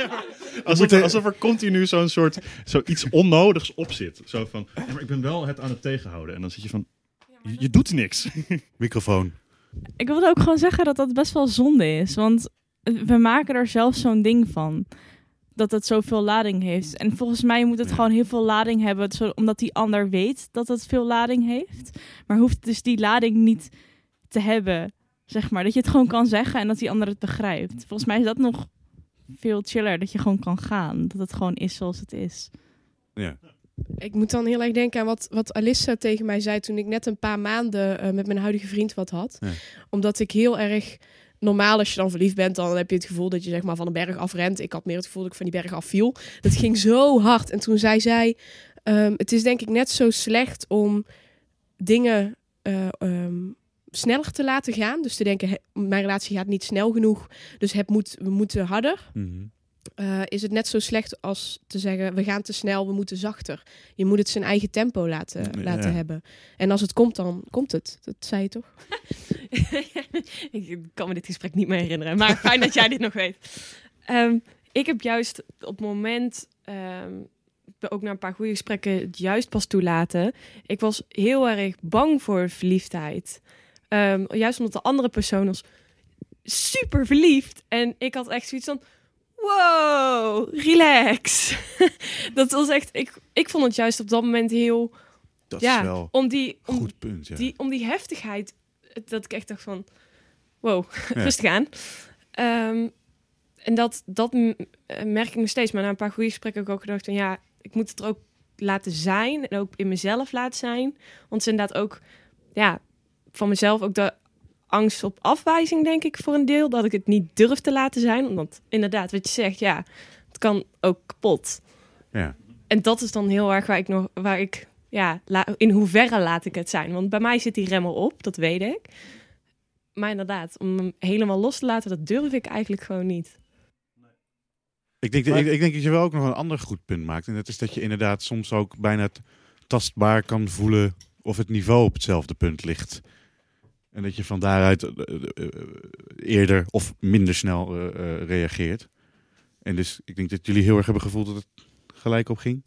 Alsof, er, alsof er continu zo'n soort zoiets onnodigs op zit. Zo van, ja, maar ik ben wel het aan het tegenhouden. En dan zit je van, je, je doet niks. Microfoon. Ik wilde ook gewoon zeggen dat dat best wel zonde is. Want we maken er zelf zo'n ding van. Dat het zoveel lading heeft. En volgens mij moet het Ja. gewoon heel veel lading hebben. zo- Omdat die ander weet dat het veel lading heeft. Maar hoeft dus die lading niet te hebben. Zeg maar. Dat je het gewoon kan zeggen en dat die ander het begrijpt. Volgens mij is dat nog veel chiller. Dat je gewoon kan gaan. Dat het gewoon is zoals het is. Ja. Ik moet dan heel erg denken aan wat, wat Alissa tegen mij zei toen ik net een paar maanden eh, met mijn huidige vriend wat had. Ja. Omdat ik heel erg normaal als je dan verliefd bent, dan heb je het gevoel dat je zeg maar van een berg afrent. Ik had meer het gevoel dat ik van die berg afviel. Dat ging zo hard. En toen zei zij, ehm, het is denk ik net zo slecht om dingen eh, ehm, sneller te laten gaan. Dus te denken, mijn relatie gaat niet snel genoeg, dus het moet, we moeten harder. Mhm. Eh, is het net zo slecht als te zeggen, we gaan te snel, we moeten zachter. Je moet het zijn eigen tempo laten, Ja. laten hebben. En als het komt, dan komt het. Dat zei je toch? ik kan me dit gesprek niet meer herinneren, maar fijn dat jij dit nog weet. Ehm, ik heb juist op het moment, ehm, ook na een paar goede gesprekken, het juist pas toelaten. Ik was heel erg bang voor verliefdheid. Ehm, juist omdat de andere persoon was super verliefd. En ik had echt zoiets van, wow, relax. dat was echt, ik, ik vond het juist op dat moment heel, Dat ja, is wel om die, om goed punt. Ja. die, om die heftigheid, dat ik echt dacht van, wow, Ja. rustig aan. Ehm, en dat, dat merk ik nog steeds. Maar na een paar goede gesprekken heb ik ook gedacht van, ja, ik moet het er ook laten zijn. En ook in mezelf laten zijn. Want is inderdaad ook, ja, van mezelf ook de angst op afwijzing, denk ik, voor een deel. Dat ik het niet durf te laten zijn. Omdat, inderdaad, wat je zegt, ja, het kan ook kapot. Ja. En dat is dan heel erg waar ik nog, waar ik, ja, la- in hoeverre laat ik het zijn? Want bij mij zit die remmer op, dat weet ik. Maar inderdaad, om hem helemaal los te laten, dat durf ik eigenlijk gewoon niet. Ik denk, Maar- ik, ik denk dat je wel ook nog een ander goed punt maakt. En dat is dat je inderdaad soms ook bijna tastbaar kan voelen of het niveau op hetzelfde punt ligt. En dat je van daaruit eh, eh, eh, eerder of minder snel reageert. En dus ik denk dat jullie heel erg hebben gevoeld dat het gelijk op ging.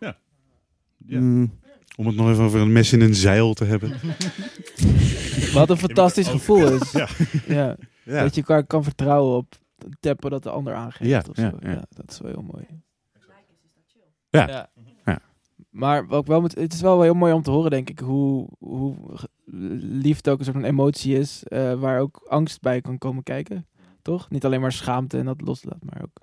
Ja. Mm, om het nog even over een mes in een zeil te hebben. Wat een fantastisch gevoel is. Ja. Ja. Ja. Dat je elkaar kan vertrouwen op het tempo dat de ander aangeeft. Ja, of ja, zo. ja. ja, dat is wel heel mooi. Ja. ja. Maar wat ik wel moet, het is wel heel mooi om te horen, denk ik, hoe, hoe liefde ook een soort van emotie is, eh, waar ook angst bij kan komen kijken. Toch? Niet alleen maar schaamte en dat loslaat, maar ook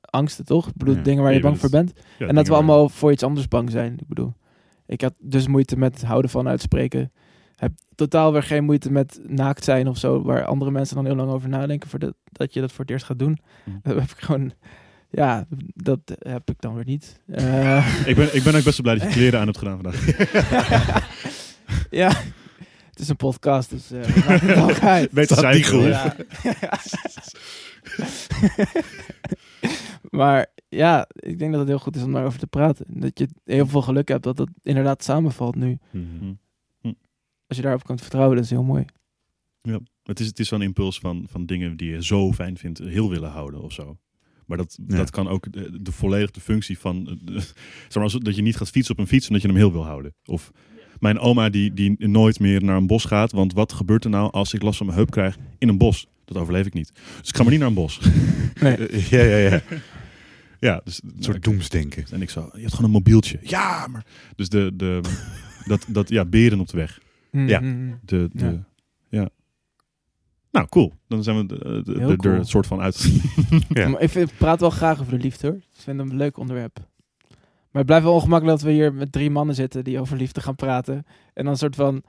angsten, toch? Ik bedoel, Ja, dingen waar je bang voor het- bent. Ja, en dat we waar- allemaal voor iets anders bang zijn. Ik bedoel, ik had dus moeite met houden van uitspreken. Heb totaal weer geen moeite met naakt zijn of zo, waar andere mensen dan heel lang over nadenken voordat dat je dat voor het eerst gaat doen. Hm. Dat heb ik gewoon, ja, dat heb ik dan weer niet. Eh, Ik ben, ik ben ook best wel blij dat je kleren aan hebt gedaan vandaag. ja, het is een podcast, dus eh we maken het ook uit. Beter zijn. Ja. maar ja, ik denk dat het heel goed is om daarover te praten. Dat je heel veel geluk hebt dat het inderdaad samenvalt nu. Mhm. Als je daarop kunt vertrouwen, dat is heel mooi. Het is, het is zo'n impuls van, van dingen die je zo fijn vindt, heel willen houden of zo. Maar dat, Ja. dat kan ook de, de volledige functie van... eh, de- zeg maar, als- dat je niet gaat fietsen op een fiets omdat je hem heel wil houden. Of mijn oma die, die nooit meer naar een bos gaat. Want wat gebeurt er nou als ik last van mijn heup krijg in een bos? Dat overleef ik niet. Dus ik ga maar niet naar een bos. Nee. Eh, ja, ja, ja. ja, dus Een soort doemsdenken. En ik zo, je hebt gewoon een mobieltje. Ja, maar... Dus de, de, dat, dat, ja, beren op de weg. Ja. Mhm. De, de, Ja. ja. Nou, cool. Dan zijn we de, de, Heel de- cool. er soort van uit. Ja. Maar ik vind- praat wel graag over de liefde hoor. Ik vind het een leuk onderwerp. Maar het blijft wel ongemakkelijk dat we hier met drie mannen zitten die over liefde gaan praten. En dan een soort van,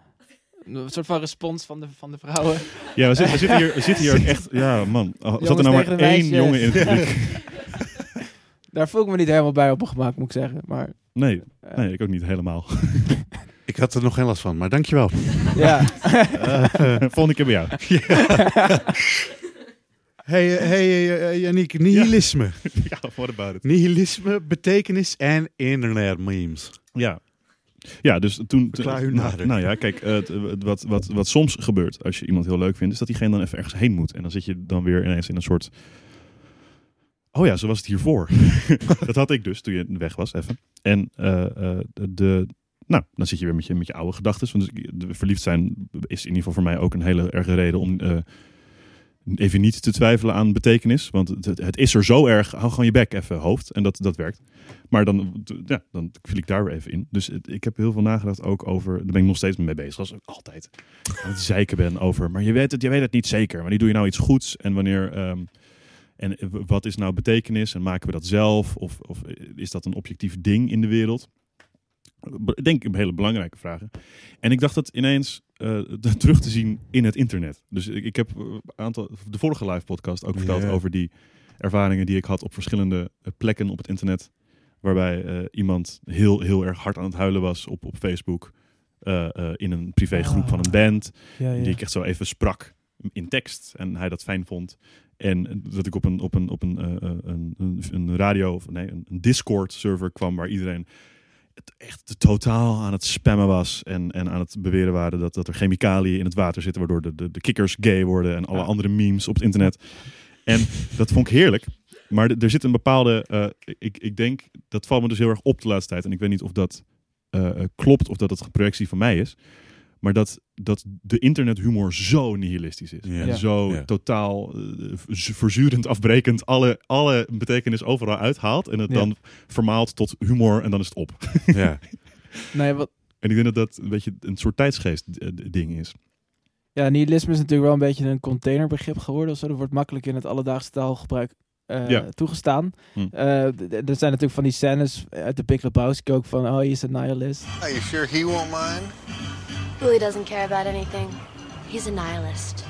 een soort van respons van de, van de vrouwen. Ja, we zitten, we zitten hier, we zitten hier ook echt... Ja, man. Oh, zat er nou maar één jongen in het publiek? Daar voel ik me niet helemaal bij op mijn gemak, moet ik zeggen. Maar Nee, eh, nee, ik ook niet helemaal. Ik had er nog geen last van, maar dankjewel. ja. Volgende keer bij jou. Hey, hey eh, Yannick, nihilisme. Ja, what about it? Nihilisme, betekenis en internet memes. Ja. Ja, dus toen... Verklaar u nou, nader. nou ja, kijk, het- wat, wat, wat soms gebeurt als je iemand heel leuk vindt, is dat diegene dan even ergens heen moet. En dan zit je dan weer ineens in een soort... Oh ja, zo was het hiervoor. dat had ik dus toen je weg was, even. En eh, eh, de, nou, dan zit je weer met je, met je oude gedachten. Want de- verliefd zijn is in ieder geval voor mij ook een hele erge reden om even niet te twijfelen aan betekenis. Want het, het is er zo erg. Hou gewoon je bek even hoofd. En dat, dat werkt. Maar dan, ja, dan viel ik daar weer even in. Dus ik heb heel veel nagedacht ook over. Daar ben ik nog steeds mee bezig. Zoals ik altijd aan het zeiken ben over. Maar je weet het, je weet het niet zeker. Wanneer doe je nou iets goeds? En wanneer. ehm, en eh, wat is nou betekenis? En maken we dat zelf? Of, of is dat een objectief ding in de wereld? Ik denk een hele belangrijke vragen. En ik dacht dat ineens eh, terug te zien in het internet. Dus ik, ik heb een aantal, de vorige live podcast ook verteld over die ervaringen die ik had op verschillende eh, plekken op het internet. Waarbij eh, iemand heel, heel erg hard aan het huilen was op, op Facebook. in een privégroep Ah. van een band. Ja, ja. Die ik echt zo even sprak in tekst. En hij dat fijn vond. En dat ik op een, op een, op een, een, een, radio, of nee, een Discord server kwam waar iedereen het echt totaal aan het spammen was. En, en aan het beweren waren dat, dat er chemicaliën in het water zitten. Waardoor de, de, de kikkers gay worden. En alle Ja. andere memes op het internet. En dat vond ik heerlijk. Maar er- er zit een bepaalde. eh, ik, ik denk. Dat valt me dus heel erg op de laatste tijd. En ik weet niet of dat eh, eh, klopt. Of dat het een projectie van mij is. Maar dat, dat de internethumor zo nihilistisch is. Ja. En Ja. zo Ja. totaal eh, v- verzurend, afbrekend. Alle, alle betekenis overal uithaalt. En het Ja. dan vermaalt tot humor. En dan is het op. Ja. Nee, wat, En ik denk dat dat een beetje een soort tijdsgeest eh, ding is. ja, nihilisme is natuurlijk wel een beetje een containerbegrip geworden. Of zo. Dat wordt makkelijk in het alledaagse taalgebruik eh, Ja. toegestaan. Hm. Eh, er zijn natuurlijk van die scènes uit de Big Lebowski ook van... Oh, hij is een nihilist. Are you sure he won't mind? Willie doesn't care about anything. He's a nihilist.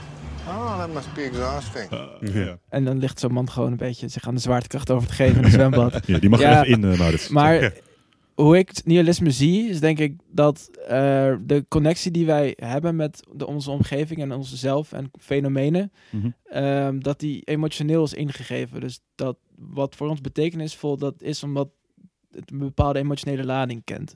Oh, that must be exhausting. ja. En dan ligt zo'n man gewoon een beetje zich aan de zwaartekracht over te geven in een zwembad. Ja, die mag Ja. er even in, eh Maurits. Maar hoe ik het nihilisme zie, is denk ik dat eh, de connectie die wij hebben met de, onze omgeving en onze zelf en fenomenen, ehm, dat die emotioneel is ingegeven. Dus dat wat voor ons betekenisvol, dat is omdat het een bepaalde emotionele lading kent.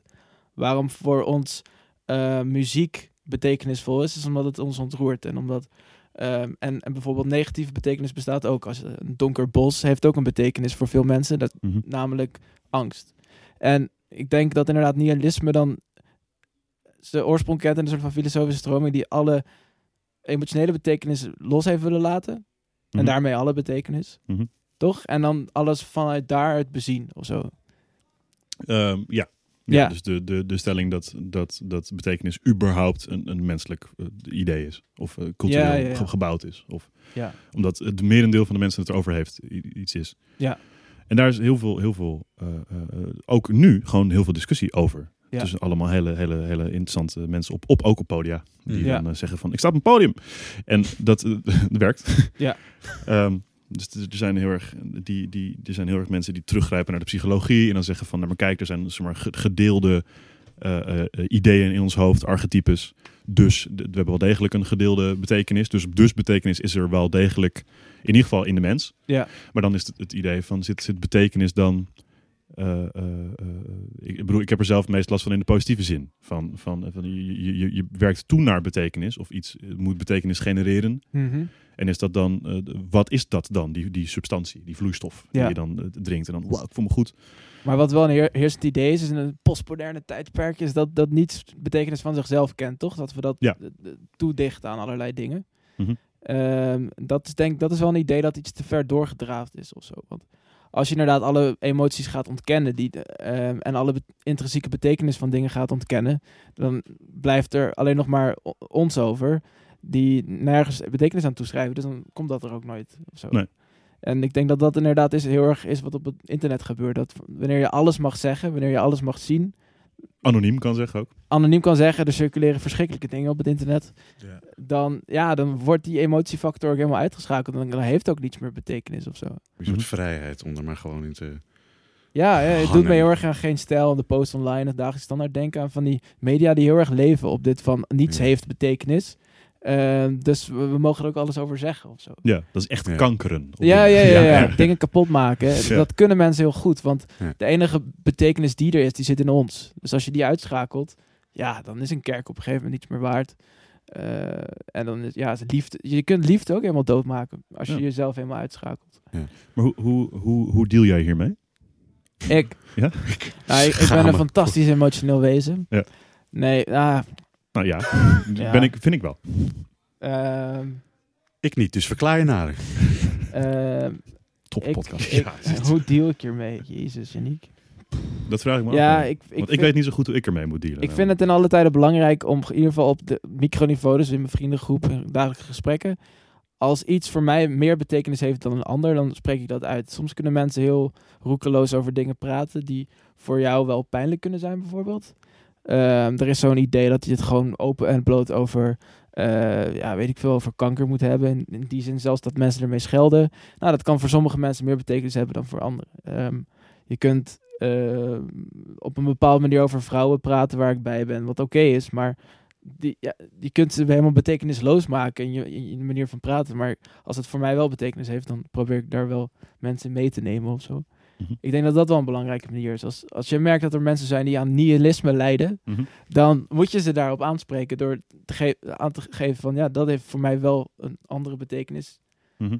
Waarom voor ons eh, muziek betekenisvol is, is omdat het ons ontroert en omdat ehm, en, en bijvoorbeeld negatieve betekenis bestaat ook. Als een donker bos heeft ook een betekenis voor veel mensen, dat, Mhm. namelijk angst. En ik denk dat inderdaad nihilisme dan zijn oorsprong kent in een soort van filosofische stroming die alle emotionele betekenis los heeft willen laten. En Mhm. daarmee alle betekenis. Mhm. Toch? En dan alles vanuit daaruit bezien of zo. Ehm, ja. Ja, Ja. dus de, de, de stelling dat, dat, dat betekenis überhaupt een, een menselijk eh, idee is. Of eh, cultureel Ja, ja, ja. ge- gebouwd is. Of Ja. omdat het merendeel van de mensen het erover heeft, iets is. Ja. En daar is heel veel, heel veel eh, ook nu gewoon heel veel discussie over. Tussen allemaal hele, hele, hele interessante mensen op, op ook op podia. Die dan zeggen van, ik sta op een podium. En dat, dat werkt. Ja. Ehm, dus er zijn heel erg, die, die, er zijn heel erg mensen die teruggrijpen naar de psychologie. En dan zeggen van, nou maar kijk, er zijn zeg maar, ge- gedeelde eh, eh, eh, ideeën in ons hoofd, archetypes. Dus we hebben wel degelijk een gedeelde betekenis. Dus, dus betekenis is er wel degelijk, in ieder geval in de mens. Ja. Maar dan is het, het idee van, zit, zit betekenis dan... eh, eh, eh, ik bedoel, ik heb er zelf meest last van in de positieve zin. Van, van, van je, je, je, je werkt toe naar betekenis. Of iets moet betekenis genereren. En is dat dan, wat is dat dan, die, die substantie, die vloeistof die Ja. je dan drinkt? En dan, wow, ik voel me goed. Maar wat wel een heer- heersend idee is, is in een postmoderne tijdperk, is dat, dat niets betekenis van zichzelf kent, toch? Dat we dat Ja. toedichten aan allerlei dingen. Mhm. Ehm, dat, is denk, dat is wel een idee dat iets te ver doorgedraafd is of zo. Want als je inderdaad alle emoties gaat ontkennen die, ehm, en alle be- intrinsieke betekenis van dingen gaat ontkennen, dan blijft er alleen nog maar ons over die nergens betekenis aan toeschrijven. Dus dan komt dat er ook nooit. Of zo. Nee. En ik denk dat dat inderdaad is heel erg is wat op het internet gebeurt. Dat wanneer je alles mag zeggen, wanneer je alles mag zien, Anoniem kan zeggen ook. anoniem kan zeggen, er circuleren verschrikkelijke dingen op het internet, Ja. dan, ja, dan wordt die emotiefactor ook helemaal uitgeschakeld. En dan heeft het ook niets meer betekenis of zo. Een soort Mhm. vrijheid om er maar gewoon in te... Ja, ja, het doet me heel erg aan geen stijl de post online, het dagelijks standaard denken aan van die media die heel erg leven op dit van niets Ja. heeft betekenis. Ehm, dus we, we mogen er ook alles over zeggen of zo. Ja, dat is echt Ja. kankeren. op Ja, ja, dingen. ja, ja, dingen kapot maken. Ja. Dat kunnen mensen heel goed, want Ja. de enige betekenis die er is, die zit in ons. Dus als je die uitschakelt, ja, dan is een kerk op een gegeven moment niets meer waard. Eh, en dan is, ja, is liefde. Je kunt liefde ook helemaal doodmaken als je Ja. jezelf helemaal uitschakelt. Maar hoe, hoe, hoe, hoe deal jij hiermee? Ik. Ja? Nou, ik, ik ben een fantastisch emotioneel wezen. Ja. Nee, ah, Nou ja, Ja. Ben ik, vind ik wel. ehm, Ik niet, dus verklaar je nader. ehm, Top ik, podcast. ik- Ja, hoe deal ik hiermee? Jezus, Janiek. dat vraag ik me Ja, af. ik, ik, Want ik weet niet zo goed hoe ik ermee moet dealen. Ik vind het in alle tijden belangrijk om in ieder geval op de microniveau, dus in mijn vriendengroep en dagelijkse gesprekken, als iets voor mij meer betekenis heeft dan een ander, dan spreek ik dat uit. Soms kunnen mensen heel roekeloos over dingen praten die voor jou wel pijnlijk kunnen zijn, bijvoorbeeld. Ehm, er is zo'n idee dat je het gewoon open en bloot over, eh, ja, weet ik veel, over kanker moet hebben. In, die zin zelfs dat mensen ermee schelden. Nou, dat kan voor sommige mensen meer betekenis hebben dan voor anderen. Ehm, je kunt eh, op een bepaalde manier over vrouwen praten waar ik bij ben, wat oké is, maar die, ja, je kunt ze helemaal betekenisloos maken in je, in je manier van praten. Maar als het voor mij wel betekenis heeft, dan probeer ik daar wel mensen mee te nemen of zo. Mhm. Ik denk dat dat wel een belangrijke manier is. Als, als je merkt dat er mensen zijn die aan nihilisme lijden, Mhm. dan moet je ze daarop aanspreken door te ge- aan te geven van ja, dat heeft voor mij wel een andere betekenis. Mhm.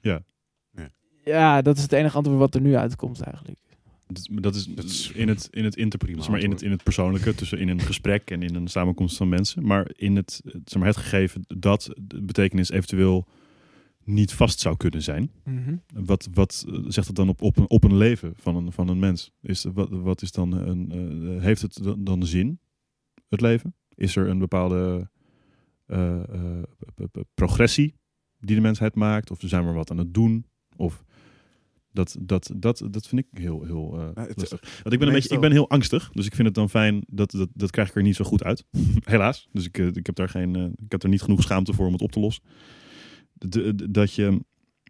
Ja. Ja. Ja, dat is het enige antwoord wat er nu uitkomt eigenlijk. Dat, is, Dat is in het, in het maar, in het, in het persoonlijke, tussen in een gesprek en in een samenkomst van mensen. Maar in het, zeg maar, het gegeven dat de betekenis eventueel niet vast zou kunnen zijn. Wat, wat eh, zegt het dan op, op, een, op een leven van een, van een mens? Is, wat, wat is dan een, eh, heeft het dan, dan zin, het leven? Is er een bepaalde eh, eh, p- p- progressie die de mensheid maakt? Of zijn we wat aan het doen? Of dat, dat, dat, dat vind ik heel, heel eh, Nou, lastig. Want ik ben, een beetje, ik ben heel angstig, dus ik vind het dan fijn dat, dat, dat krijg ik er niet zo goed uit. Helaas. Dus ik, eh, ik, heb daar geen, eh, ik heb er niet genoeg schaamte voor om het op te lossen. De- de- dat je,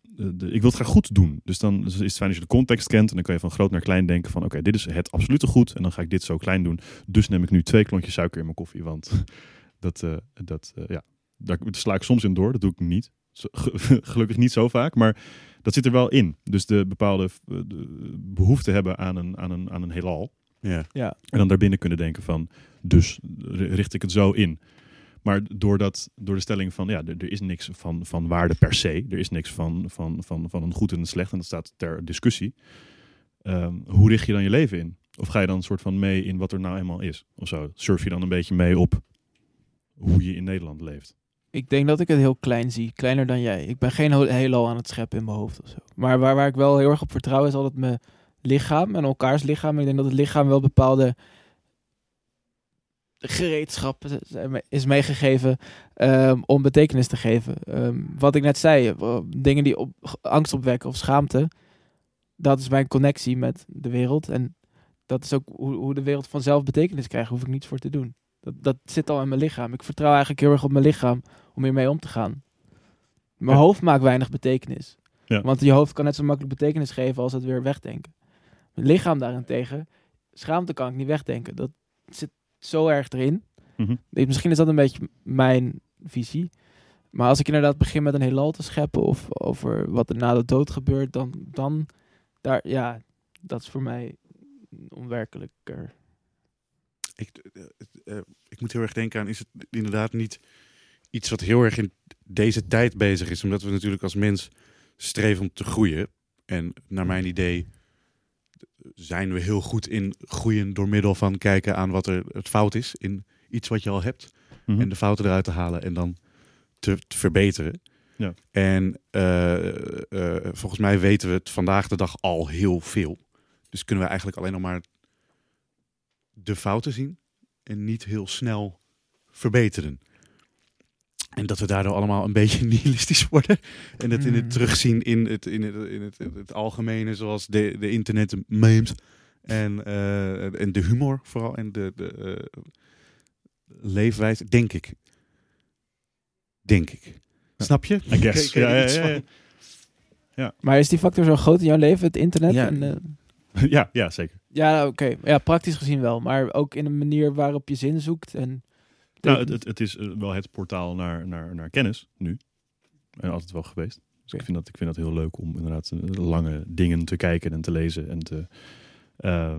de- de- ik wil het graag goed doen. Dus dan is het fijn als je de context kent. En dan kan je van groot naar klein denken van... oké, dit is het absolute goed. En dan ga ik dit zo klein doen. Dus neem ik nu twee klontjes suiker in mijn koffie. Want dat, eh, dat eh, ja, daar sla ik soms in door. Dat doe ik niet. Gelukkig niet zo vaak. Maar dat zit er wel in. Dus de bepaalde eh, de behoefte hebben aan een, aan, een, aan een heelal. Ja. En dan daarbinnen kunnen denken van, dus richt ik het zo in. Maar door, dat, door de stelling van, ja, er, is niks van, van waarde per se. Er is niks van, van, van, van een goed en een slecht. En dat staat ter discussie. Ehm, hoe richt je dan je leven in? Of ga je dan een soort van mee in wat er nou eenmaal is? Of zo? Surf je dan een beetje mee op hoe je in Nederland leeft? Ik denk dat ik het heel klein zie. Kleiner dan jij. Ik ben geen heelal aan het scheppen in mijn hoofd of zo. Maar waar, waar ik wel heel erg op vertrouw is altijd mijn lichaam en elkaars lichaam. Ik denk dat het lichaam wel bepaalde gereedschap is meegegeven ehm, om betekenis te geven. Ehm, wat ik net zei, eh, dingen die op, angst opwekken of schaamte, dat is mijn connectie met de wereld. En dat is ook hoe, hoe de wereld vanzelf betekenis krijgt, hoef ik niets voor te doen. Dat, dat zit al in mijn lichaam. Ik vertrouw eigenlijk heel erg op mijn lichaam om hiermee om te gaan. Mijn Ja. hoofd maakt weinig betekenis. Ja. Want je hoofd kan net zo makkelijk betekenis geven als het weer wegdenken. Mijn lichaam daarentegen, schaamte kan ik niet wegdenken. Dat zit zo erg erin. Ik- Misschien is dat een beetje mijn visie. Maar als ik inderdaad begin met een heelal te scheppen of over wat er na de dood gebeurt, dan, dan daar, ja, dat is voor mij onwerkelijker. Ik, eh, eh, eh, ik moet heel erg denken aan, is het inderdaad niet iets wat heel erg in deze tijd bezig is? Omdat we natuurlijk als mens streven om te groeien. En naar mijn idee zijn we heel goed in groeien door middel van kijken aan wat er het fout is in iets wat je al hebt. Mhm. En de fouten eruit te halen en dan te, te verbeteren. Ja. En eh, eh, volgens mij weten we het vandaag de dag al heel veel. Dus kunnen we eigenlijk alleen nog maar de fouten zien en niet heel snel verbeteren. En dat we daardoor allemaal een beetje nihilistisch worden. En dat in het Mm. terugzien in het, in het, in het, in het algemene, zoals de, de internet memes. En, eh, en de humor vooral. En de, de eh, leefwijze, denk ik. Denk ik. Snap je? I guess. Ja, ja, ja? Maar is die factor zo groot in jouw leven, het internet? Ja. En, eh, ja, ja, zeker. ja, oké. Ja, praktisch gezien wel. Maar ook in een manier waarop je zin zoekt. En Nou, het, het, het is eh, wel het portaal naar, naar, naar kennis nu. En altijd wel geweest. Dus ik, vind dat, ik vind dat heel leuk om inderdaad eh, lange dingen te kijken en te lezen. En, te, eh,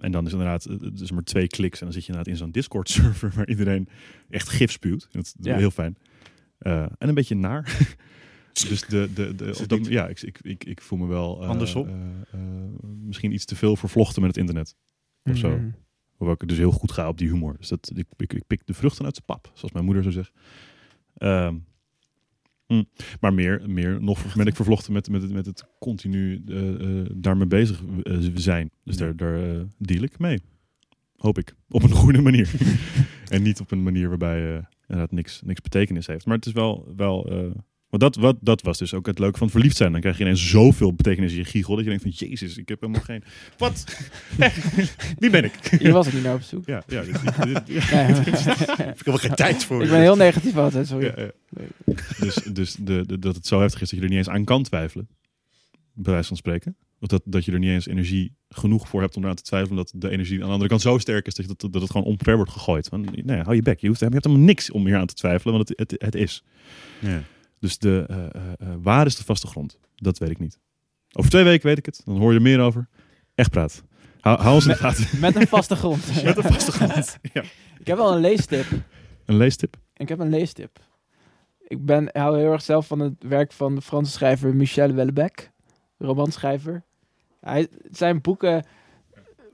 en dan is inderdaad het is maar twee kliks en dan zit je inderdaad in zo'n Discord server waar iedereen echt gif spuwt. Dat is Ja. heel fijn. En een beetje naar. dus de, de, de, dat- ja, ik, ik, ik, voel me wel Andersom? misschien iets te veel vervlochten met het internet. Of zo. Hoewel ik dus heel goed ga op die humor. Dus dat, ik, ik, ik pik de vruchten uit de pap, zoals mijn moeder zou zeggen. Ehm, hm. Maar meer, meer nog ben ik vervlochten met, met, het- met het continu eh, eh, daarmee bezig eh, zijn. Dus daar, daar deal ik mee. Hoop ik. Op een goede manier. en niet op een manier waarbij inderdaad niks, niks betekenis heeft. Maar het is wel... wel want dat, wat, dat was dus ook het leuke van verliefd zijn. Dan krijg je ineens zoveel betekenis in je giegel... dat je denkt van... Jezus, ik heb helemaal geen... Wat? Wie ben ik? Hier was ik niet naar op zoek. Ja, ja, dit- dit- dit- Nee. Ik heb helemaal geen tijd voor. ik ben heel negatief altijd, sorry. ja, ja. Dus, dus de, de- dat het zo heftig is dat je er niet eens aan kan twijfelen. Bij wijze van spreken. Of dat, dat je er niet eens energie genoeg voor hebt om eraan te twijfelen. Dat de energie aan de andere kant zo sterk is dat, je- dat, dat het gewoon omver wordt gegooid. Van, nee, hou je bek. Je, hoeft, je hebt helemaal niks om hier aan te twijfelen, want het, het, het is. Ja. Dus de, eh, eh, eh, waar is de vaste grond? Dat weet ik niet. Over twee weken weet ik het. Dan hoor je er meer over. Echt praat. Hou, hou ons in de gaten. Met een vaste grond. Met een vaste grond. Ja. Ik heb wel een leestip. Een leestip. Ik heb een leestip. Ik ben, ik hou heel erg zelf van het werk van de Franse schrijver Michel Houellebecq, romanschrijver. Hij, zijn boeken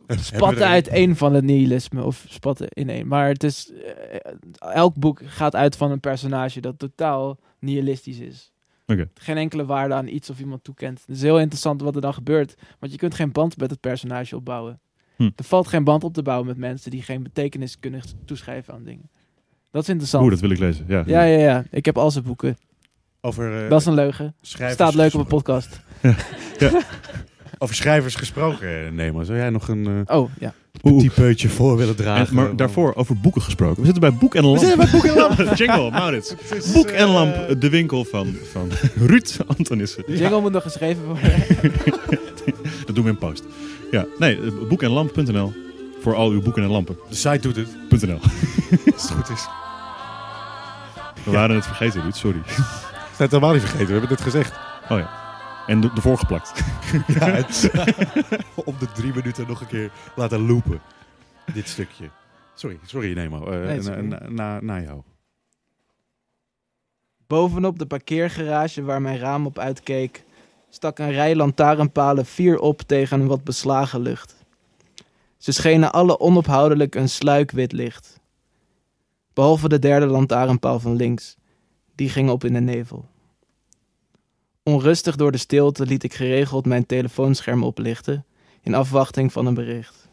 spatten uit één van het nihilisme, of spatten in één. Maar het is, elk boek gaat uit van een personage dat totaal nihilistisch is. Oké. Geen enkele waarde aan iets of iemand toekent. Het is heel interessant wat er dan gebeurt, want je kunt geen band met het personage opbouwen. Hm. Er valt geen band op te bouwen met mensen die geen betekenis kunnen toeschrijven aan dingen. Dat is interessant. Oeh, dat wil ik lezen. Ja. Ja, ja, ja. Ik heb al zijn boeken. Over, eh, Dat is een leugen. schrijvers Staat leuk op een podcast. Over schrijvers gesproken, eh, Nemo. Zou jij nog een eh Oh, ja. Oeh. typeutje voor willen dragen? En, maar daarvoor over boeken gesproken. We zitten bij Boek en Lamp. We zitten bij Boek en Lamp. Jingle, Maurits. Is, Boek eh, en Lamp, de winkel van, van Ruud Antonissen. De jingle moet nog geschreven worden. Dat doen we in post. Ja, nee, eh, boekenlamp.nl. Voor al uw boeken en lampen. De site doet het, .nl. als het goed is. We waren het vergeten, Ruud. Sorry. Dat het helemaal niet vergeten, we hebben het gezegd. Oh ja. En de- ervoor geplakt. Ja, het, om de drie minuten nog een keer laten loopen. Dit stukje. Sorry, sorry Nemo. Eh, oké. na, na, na jou. Bovenop de parkeergarage waar mijn raam op uitkeek, stak een rij lantaarnpalen vier op tegen een wat beslagen lucht. Ze schenen alle onophoudelijk een sluikwit licht. Behalve de derde lantaarnpaal van links. Die ging op in de nevel. Onrustig door de stilte liet ik geregeld mijn telefoonscherm oplichten in afwachting van een bericht.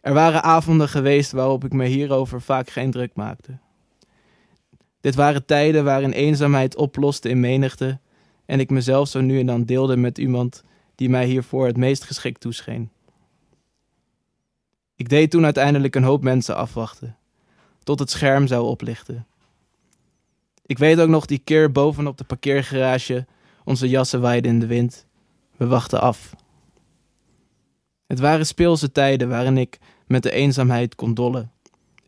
Er waren avonden geweest waarop ik me hierover vaak geen druk maakte. Dit waren tijden waarin eenzaamheid oploste in menigte en ik mezelf zo nu en dan deelde met iemand die mij hiervoor het meest geschikt toescheen. Ik deed toen uiteindelijk een hoop mensen afwachten, tot het scherm zou oplichten. Ik weet ook nog die keer bovenop de parkeergarage, onze jassen waaiden in de wind. We wachten af. Het waren speelse tijden waarin ik met de eenzaamheid kon dollen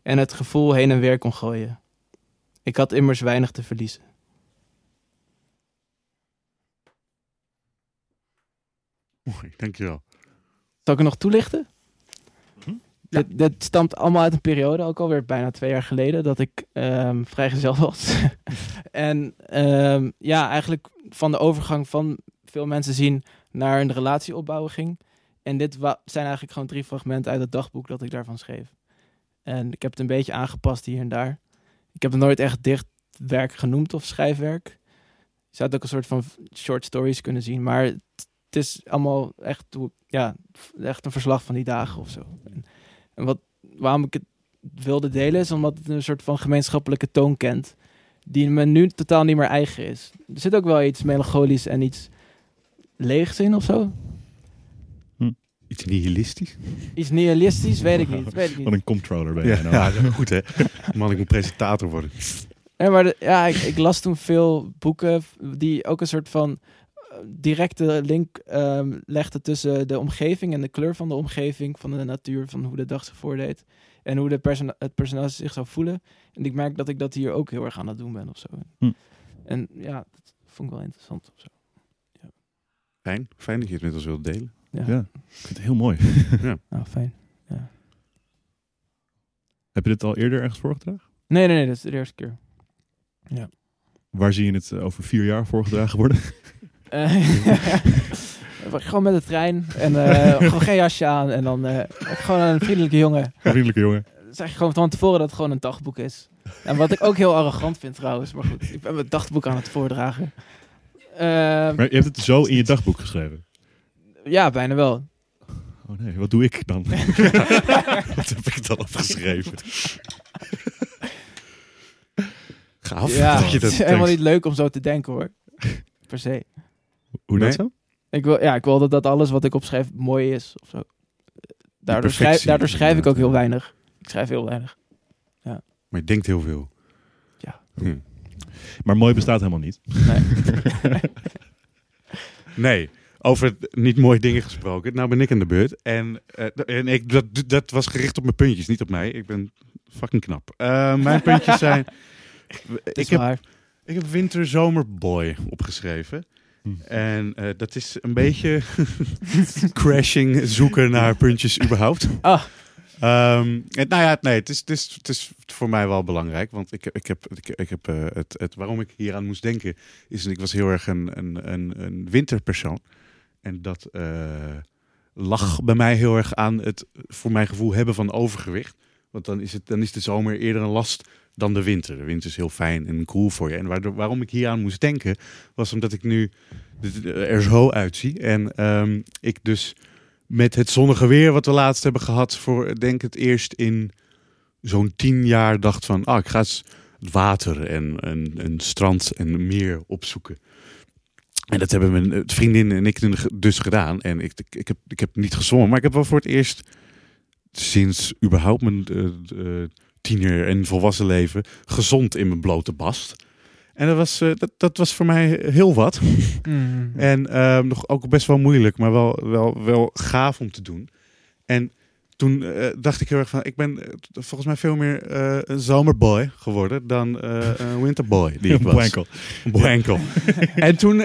en het gevoel heen en weer kon gooien. Ik had immers weinig te verliezen. Mooi, dankjewel. Zal ik er nog toelichten? Hm? Dit, stamt allemaal uit een periode, ook alweer bijna twee jaar geleden, dat ik ehm vrijgezel was. en ehm, ja, eigenlijk van de overgang van veel mensen zien naar een relatie opbouwen ging. En dit zijn eigenlijk gewoon drie fragmenten uit het dagboek dat ik daarvan schreef. En ik heb het een beetje aangepast hier en daar. Ik heb het nooit echt dichtwerk genoemd of schrijfwerk. Je zou het ook een soort van short stories kunnen zien. Maar het, is allemaal echt, ja, echt een verslag van die dagen of zo. En wat, waarom ik het wilde delen is omdat het een soort van gemeenschappelijke toon kent. Die me nu totaal niet meer eigen is. Er zit ook wel iets melancholisch en iets leegs in of zo. Iets nihilistisch. Iets nihilistisch, weet ik niet. Weet ik niet. Wat een controller ben Ja, jij nou. ja, goed hè. Man, ik moet presentator worden. Nee, maar de- ja, ik, ik las toen veel boeken die ook een soort van directe link ehm, legden tussen de omgeving en de kleur van de omgeving, van de natuur, van hoe de dag zich voordeed. En hoe de persona- het personage zich zou voelen. En ik merk dat ik dat hier ook heel erg aan het doen ben of zo. Hm. En ja, dat vond ik wel interessant of zo. Fijn, fijn dat je het met ons wilt delen. Ja, Ja, ik vind het heel mooi. nou fijn. Heb je dit al eerder ergens voorgedragen? Nee, nee, nee, dat is de eerste keer. Waar zie je het eh, over vier jaar voorgedragen worden? Eh, gewoon met de trein en eh, gewoon geen jasje aan en dan eh, gewoon een vriendelijke jongen. Een vriendelijke jongen. zeg je gewoon van tevoren dat het gewoon een dagboek is. En wat ik ook heel arrogant vind trouwens, maar goed, ik ben mijn dagboek aan het voordragen. Maar je hebt het zo in je dagboek geschreven. ja, bijna wel. Oh nee, wat doe ik dan? Wat heb ik dan opgeschreven? Gaaf ja, dat je het dat is helemaal niet leuk om zo te denken hoor. Per se. Hoe Nee? dat zo? Ik wil, ja, ik wil dat, dat alles wat ik opschrijf mooi is of zo. Daardoor, schrijf, daardoor schrijf ik ook heel weinig. Ik schrijf heel weinig. Maar je denkt heel veel. Ja. Hm. Maar mooi bestaat helemaal niet. Nee. Nee, over niet mooie dingen gesproken. Nou ben ik aan de beurt. En, eh, en ik, dat, dat was gericht op mijn puntjes, niet op mij. Ik ben fucking knap. Eh, mijn puntjes zijn... is ik, heb, ik heb Winter Zomer Boy opgeschreven. En eh, dat is een beetje crashing zoeken naar puntjes überhaupt. Ah. Ehm, en, nou ja, nee, het is, het, is, het is voor mij wel belangrijk. Want ik, ik heb, ik, ik heb eh, het, het, waarom ik hier aan moest denken, is dat ik was heel erg een, een, een, een winterpersoon. En dat eh, lag bij mij heel erg aan het, voor mijn gevoel, hebben van overgewicht. Want dan is, het, dan is de zomer eerder een last dan de winter. De winter is heel fijn en cool voor je. En waarom ik hier aan moest denken, was omdat ik nu er zo uitzie. En ehm, ik dus met het zonnige weer wat we laatst hebben gehad, voor denk het eerst in zo'n tien jaar dacht van, ah, ik ga eens het water en een, strand en meer opzoeken. En dat hebben mijn vriendin en ik dus gedaan. En ik, ik, heb, ik heb niet gezwommen, maar ik heb wel voor het eerst sinds überhaupt mijn eh, eh, tiener en volwassen leven gezond in mijn blote bast. En dat was, eh, dat, dat was voor mij heel wat. Mm. En ehm, nog ook best wel moeilijk, maar wel, wel, wel gaaf om te doen. En toen dacht ik heel erg van, ik ben volgens mij veel meer een zomerboy geworden dan een winterboy die ik was. Boenkel. Een boenkel. en toen,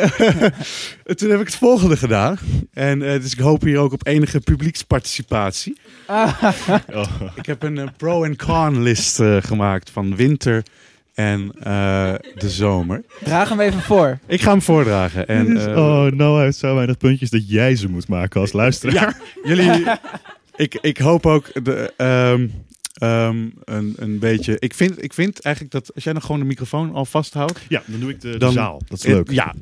toen heb ik het volgende gedaan. En dus ik hoop hier ook op enige publieksparticipatie. Oh. Ik heb een eh, pro- en con-list eh, gemaakt van winter en eh, de zomer. Draag hem even voor. Ik ga hem voordragen. En, oh, Noah heeft zo weinig puntjes dat jij ze moet maken als luisteraar. Ja, jullie. ik, ik hoop ook de, ehm, ehm, een, een beetje. Ik vind, ik vind eigenlijk dat als jij dan gewoon de microfoon al vasthoudt. Ja, dan doe ik de, zaal. Dat is leuk. Ja.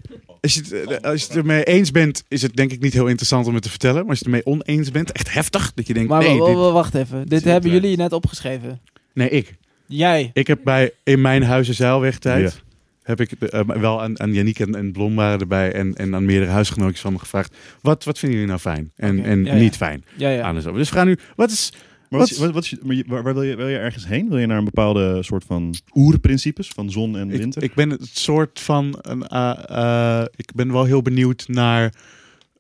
Als je, het, eh, als je het ermee eens bent, is het denk ik niet heel interessant om het te vertellen. Maar als je het ermee oneens bent, echt heftig. Dat je denkt, Maar nee, dit- wa- wacht even. Dit hebben eh, jullie net opgeschreven. nee, ik. Jij. Ik heb bij in mijn huizen zeilwegtijd. Ja. Heb ik eh, wel aan, aan Yannick en, en Blom waren erbij en, en aan meerdere huisgenootjes van me gevraagd. Wat, wat vinden jullie nou fijn en, en ja, ja. niet fijn Ja, ja. aan. Dus we gaan nu, wat is, Maar, wat, Wat- is- wat, is waar, waar wil, je, wil je ergens heen? Wil je naar een bepaalde soort van oerprincipes van zon en Ik, winter? ik ben het soort van. Een, eh, eh, ik ben wel heel benieuwd naar.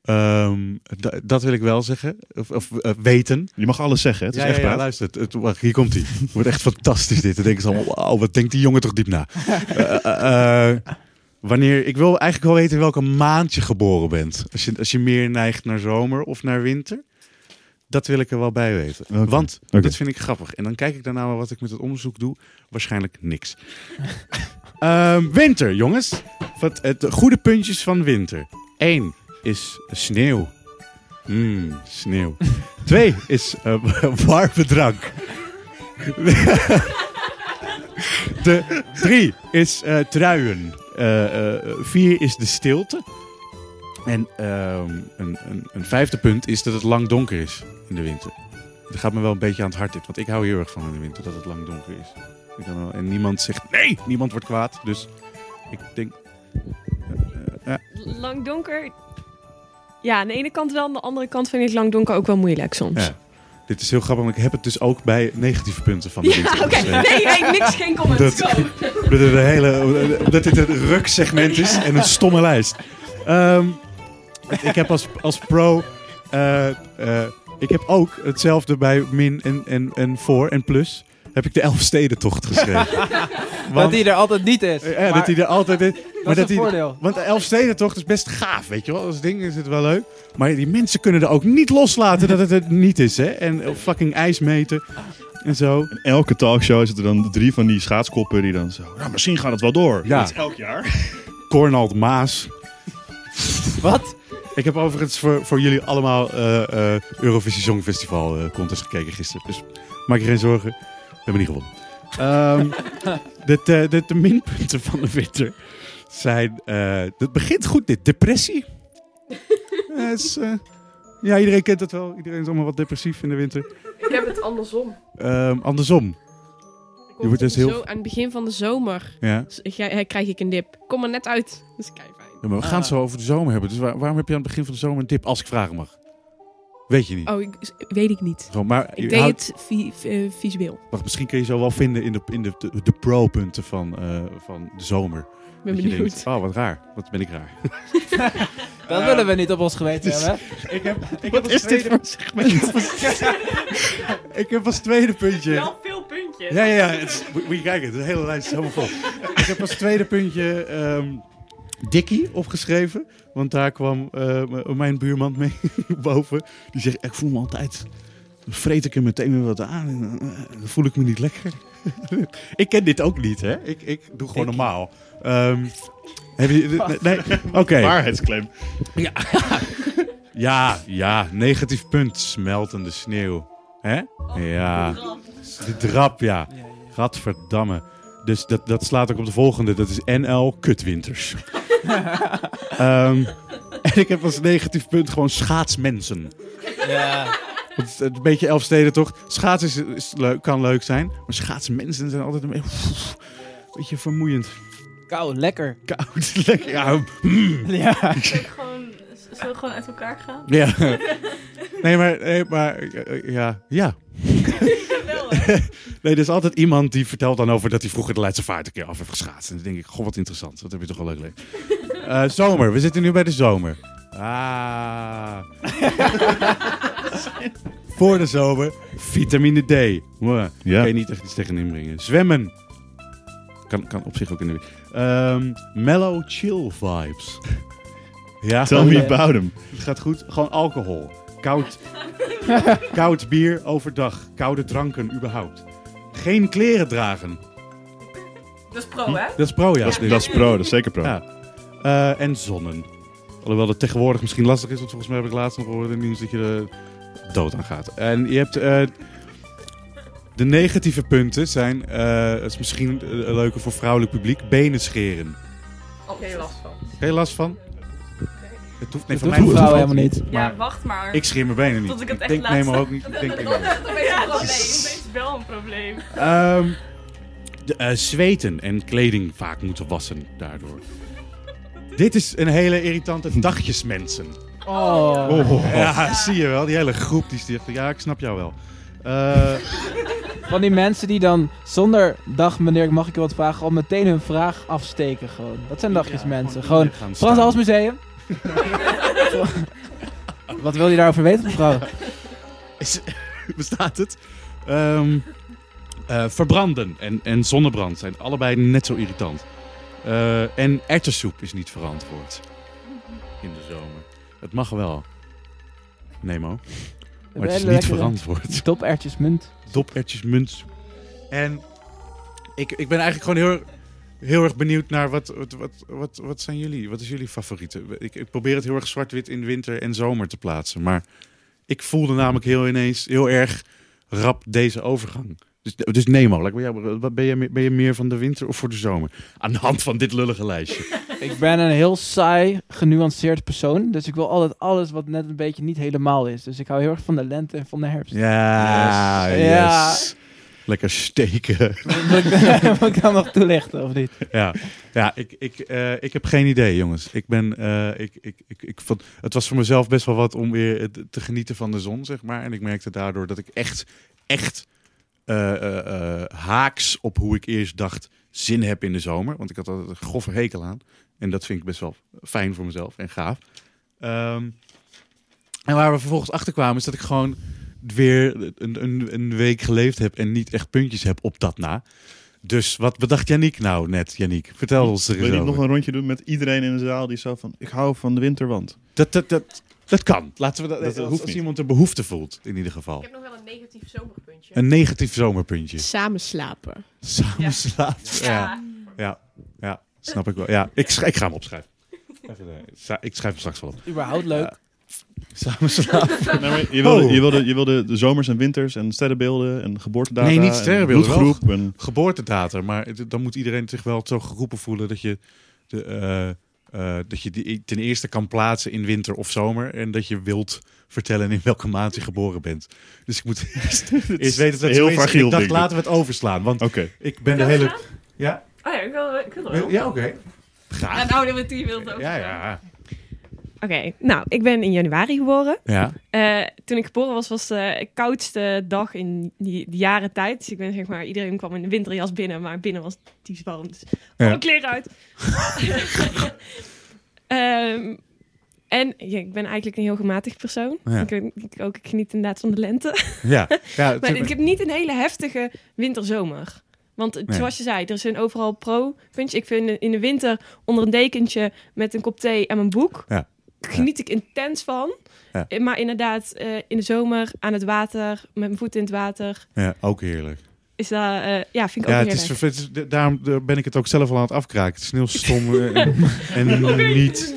ehm, da- dat wil ik wel zeggen. Of, of eh, weten. je mag alles zeggen, hè? het is ja, echt ja, luister. Het, het- wacht, hier komt hij. Het wordt echt fantastisch dit. Dan denken ze allemaal, wauw, wat denkt die jongen toch diep na. Wanneer, ik wil eigenlijk wel weten welke maand je geboren bent. Als je, als je meer neigt naar zomer of naar winter. Dat wil ik er wel bij weten. Want dat vind ik grappig. En dan kijk ik daarna wel wat ik met het onderzoek doe. Waarschijnlijk niks. Ehm, winter, jongens. Wat, het, de goede puntjes van winter. Eén is sneeuw. Mm, sneeuw. Twee is eh, warme drank. De drie is eh, truien. Eh, vier is de stilte. En ehm, een, een, een vijfde punt is dat het lang donker is in de winter. Dat gaat me wel een beetje aan het hart dit. Want ik hou heel erg van in de winter dat het lang donker is. Ik wel- en niemand zegt nee, niemand wordt kwaad. Dus ik denk... ja. Lang donker. Ja, aan de ene kant wel, aan de andere kant vind ik lang donker ook wel moeilijk soms. Ja. Dit is heel grappig, want ik heb het dus ook bij negatieve punten van de Ja, winter. Nee, nee, niks, geen comment. Dat- een hele, omdat dit een ruksegment is en een stomme lijst. Ehm, ik heb als, als pro... eh, eh, ik heb ook hetzelfde bij min en, en, en voor en plus. Heb ik de Elfstedentocht geschreven. dat hij er altijd niet is. Ja, Maar dat hij er altijd is. dat is een hij, voordeel. Want de Elfstedentocht is best gaaf, weet je wel. Als ding is het wel leuk. Maar die mensen kunnen er ook niet loslaten dat het het niet is, hè. En op fucking ijs meten en zo. In elke talkshow zitten dan drie van die schaatskoppen die dan zo... Nou, misschien gaat het wel door. Ja. Dat is elk jaar. Cornald Maas. Wat? Ik heb overigens voor, voor jullie allemaal eh, eh, Eurovisie Songfestival eh, contest gekeken gisteren. Dus maak je geen zorgen. We hebben niet gewonnen. Ehm, de, de, de, de minpunten van de winter zijn... eh het begint goed dit. Depressie. Is, ja, iedereen kent dat wel. Iedereen is allemaal wat depressief in de winter. Ik heb het andersom. Ehm, andersom. Je wordt dus heel- Zo, aan het begin van de zomer Ja. s- ga- krijg ik een dip. Ik Kom er net uit. Kei fijn. Ja, maar we gaan het zo over de zomer hebben. Dus waar- waarom heb je aan het begin van de zomer een tip? Als ik vragen mag. Weet je niet. Oh, ik, weet ik niet. Gewoon, maar Ik je deed houdt- het vi- eh, visueel. Wacht, misschien kun je zo wel vinden in de, in de, de, de pro-punten van, eh, van de zomer. Ik ben Dat benieuwd. denkt, oh, wat raar. Wat ben ik raar. Dat willen we niet op ons geweten hebben. ik heb, ik Wat is dit voor segment? ik heb als tweede puntje... Wel veel puntjes. Ja, ja, ja. Moet je kijken, de hele lijst is helemaal vol. ik heb als tweede puntje... ehm, Dikkie opgeschreven. Want daar kwam eh, mijn buurman mee boven. Die zegt, ik voel me altijd... Dan vreet ik er meteen weer wat aan. En, eh, dan voel ik me niet lekker. ik ken dit ook niet, hè? Ik, ik doe gewoon normaal. Ehm, heb je, nee, oké. Waarheidsclaim. Ja. ja, ja, negatief punt. Smeltende sneeuw. Hè? Ja. De drap, ja. Gadverdamme. Dus dat, dat slaat ook op de volgende. Dat is NL Kutwinters. Ehm, en ik heb als negatief punt gewoon schaatsmensen. Ja. Het is een beetje Elfsteden toch? Schaatsen is, is leuk, kan leuk zijn. Maar schaatsmensen zijn altijd een beetje, beetje vermoeiend. Kou, lekker. Koud, lekker. Ja, mm. Ja. Gewoon, zullen we gewoon uit elkaar gaan? Ja. Nee, maar, nee, maar ja, ja. nee, er is altijd iemand die vertelt dan over dat hij vroeger de Leidse Vaart een keer af heeft geschaatst. En dan denk ik, goh, wat interessant. Dat heb je toch wel leuk leven. Eh, zomer, we zitten nu bij de zomer. Ah. Voor de zomer, vitamine D. Ja. Kan je niet echt iets tegen inbrengen. Zwemmen. Kan, kan op zich ook in de... Ehm mellow chill vibes. Ja. Tell me about him. Het gaat goed. Gewoon alcohol. Koud, koud bier overdag. Koude dranken überhaupt. Geen kleren dragen. Dat is pro, hè? Dat is pro, ja. Dat is, dat is pro, dat is zeker pro. Ja. Eh, en zonnen. Alhoewel dat tegenwoordig misschien lastig is. Want volgens mij heb ik laatst nog gehoord in het nieuws dat je er dood aan gaat. En je hebt... eh, de negatieve punten zijn... eh het is misschien eh, leuker voor vrouwelijk publiek. Benen scheren. Oké, last van. Je last van? Het hoeft, nee, Dat van doet mij een hoeft vrouw het helemaal niet. Ja, wacht maar. Ik scheer mijn benen niet. Tot ik het echt denk, nee, maar ook niet. Ik denk, Dat is een probleem. Dat is wel een probleem. Ehm, de, eh, zweten en kleding vaak moeten wassen daardoor. Dit is een hele irritante dagjesmensen. Oh. Ja, zie je wel. Die hele groep die sticht. Ja, ik snap jou wel. Eh, Van die mensen die dan zonder dag meneer, mag ik je wat vragen, al meteen hun vraag afsteken gewoon. Dat zijn dagjes ja, mensen. gewoon Frans. Hals Museum. wat wil je daarover weten, mevrouw? Is, bestaat het? Ehm, eh, verbranden en, en zonnebrand zijn allebei net zo irritant. Eh, en erwtensoep is niet verantwoord in de zomer. Het mag wel. Nemo. Maar het is niet verantwoord. Dopertjes munt. Dopertjes, munt. En ik, ik ben eigenlijk gewoon heel, heel erg benieuwd naar wat, wat, wat, wat, wat zijn jullie? Wat is jullie favoriete? Ik, ik probeer het heel erg zwart-wit in winter en zomer te plaatsen. Maar ik voelde namelijk heel ineens heel erg rap deze overgang. Dus, dus Nemo, like, ben, jij, ben, je, meer- ben je meer van de winter of voor de zomer? Aan de hand van dit lullige lijstje. Ik ben een heel saai, genuanceerd persoon. Dus ik wil altijd alles wat net een beetje niet helemaal is. Dus ik hou heel erg van de lente en van de herfst. Ja, Yes. yes. Ja. Lekker steken. Moet ik, dan nog toelichten, of niet? Ja, ja ik, ik, eh, ik heb geen idee, jongens. Ik ben, eh, ik, ik, ik, ik vond, het was voor mezelf best wel wat om weer te genieten van de zon, zeg maar. En ik merkte daardoor dat ik echt, echt eh, haaks op hoe ik eerst dacht zin heb in de zomer. Want ik had altijd een grove hekel aan. En dat vind ik best wel fijn voor mezelf en gaaf. Ehm, en waar we vervolgens achter kwamen is dat ik gewoon weer een, een, een week geleefd heb en niet echt puntjes heb op dat na. Dus wat bedacht Yannick nou net, Yannick? Vertel ons er Wil eens je niet over. nog een rondje doen met iedereen in de zaal die zo van... Ik hou van de winterwand. Dat, dat, dat, dat kan. Laten we dat, Dat als, hoeft als iemand de behoefte voelt, in ieder geval. Ik heb nog wel een negatief zomerpuntje. Een negatief zomerpuntje. Samen slapen. Samen slapen. Ja. ja, ja, snap ik wel. Ja, ik, sch- ik ga hem opschrijven. Even, eh, ik schrijf hem straks wel op. Überhaupt leuk. Samen slapen. Nee, maar je, wilde, Oh. je, wilde, je wilde de zomers en winters en sterrenbeelden en geboortedata. Nee, niet en sterrenbeelden, wel. bloedgroep En, Geboortedata, maar het- dan moet iedereen zich wel zo geroepen voelen dat je, de, eh, eh, dat je die ten eerste kan plaatsen in winter of zomer. En dat je wilt vertellen in welke maand je geboren bent. Dus ik moet eerst, eerst weten dat het heel. En fragiel, Ik dacht, laten we het overslaan. Want Oké. ik ben de hele... Ja, Oh ja, ik wil, ik wil er wel. ja oké. Graag. En oude wat die wilde ook. Ja, ja. Oké, nou, ik ben in januari geboren. Ja, Eh, toen ik geboren was, was de koudste dag in die, die jaren tijd. Dus ik ben zeg maar, iedereen kwam in de winterjas binnen, maar binnen was het warm. Dus Ja. alle kleren uit. Ehm, en ja, ik ben eigenlijk een heel gematigd persoon. Ja. Ik, ik, ook, ik geniet inderdaad van de lente. ja. ja Maar ik heb niet een hele heftige winterzomer. Want Nee. zoals je zei, er zijn overal pro-puntjes. Ik vind in de winter onder een dekentje met een kop thee en mijn boek... Ja. Geniet ik intens van. Ja. Eh, Maar inderdaad, eh, in de zomer aan het water, met mijn voeten in het water... Ja, ook heerlijk. is dat, eh, ja, vind ik ook Ja, het heerlijk. is, het is- daarom daar ben ik het ook zelf al aan het afkraken. Het is heel stom en, en niet,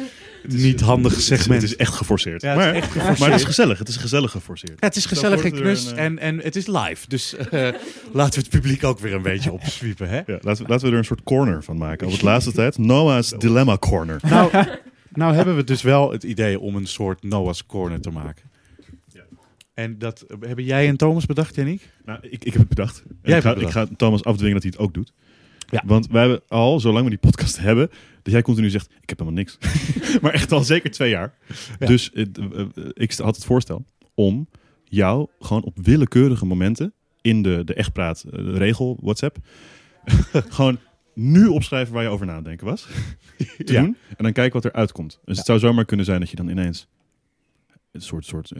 niet handig Het segment. het is echt geforceerd. Ja, het is maar, echt geforceerd. maar het is gezellig. Het is gezellig geforceerd. Ja, het is gezellig en knus een, en, en het is live. Dus eh, laten we het publiek ook weer een beetje opswiepen. Hè? Ja, laten, we, laten we er een soort corner van maken. Op het laatste tijd. Noah's Dilemma Corner. Nou, nou hebben we dus wel het idee om een soort Noah's Corner te maken. Ja. En dat hebben jij en Thomas bedacht, Yannick? Nou, ik, ik heb het bedacht. En Jij ik, ga, ik ga Thomas afdwingen dat hij het ook doet. Ja. Want wij hebben al, zolang we die podcast hebben, dat jij continu zegt, ik heb helemaal niks. maar echt al zeker twee jaar. Ja. Dus eh, eh, ik had het voorstel om jou gewoon op willekeurige momenten in de, de echtpraat eh, regel WhatsApp gewoon nu opschrijven waar je over nadenken was. te Ja. doen. En dan kijken wat er uitkomt. Dus het zou zomaar kunnen zijn dat je dan ineens een soort, soort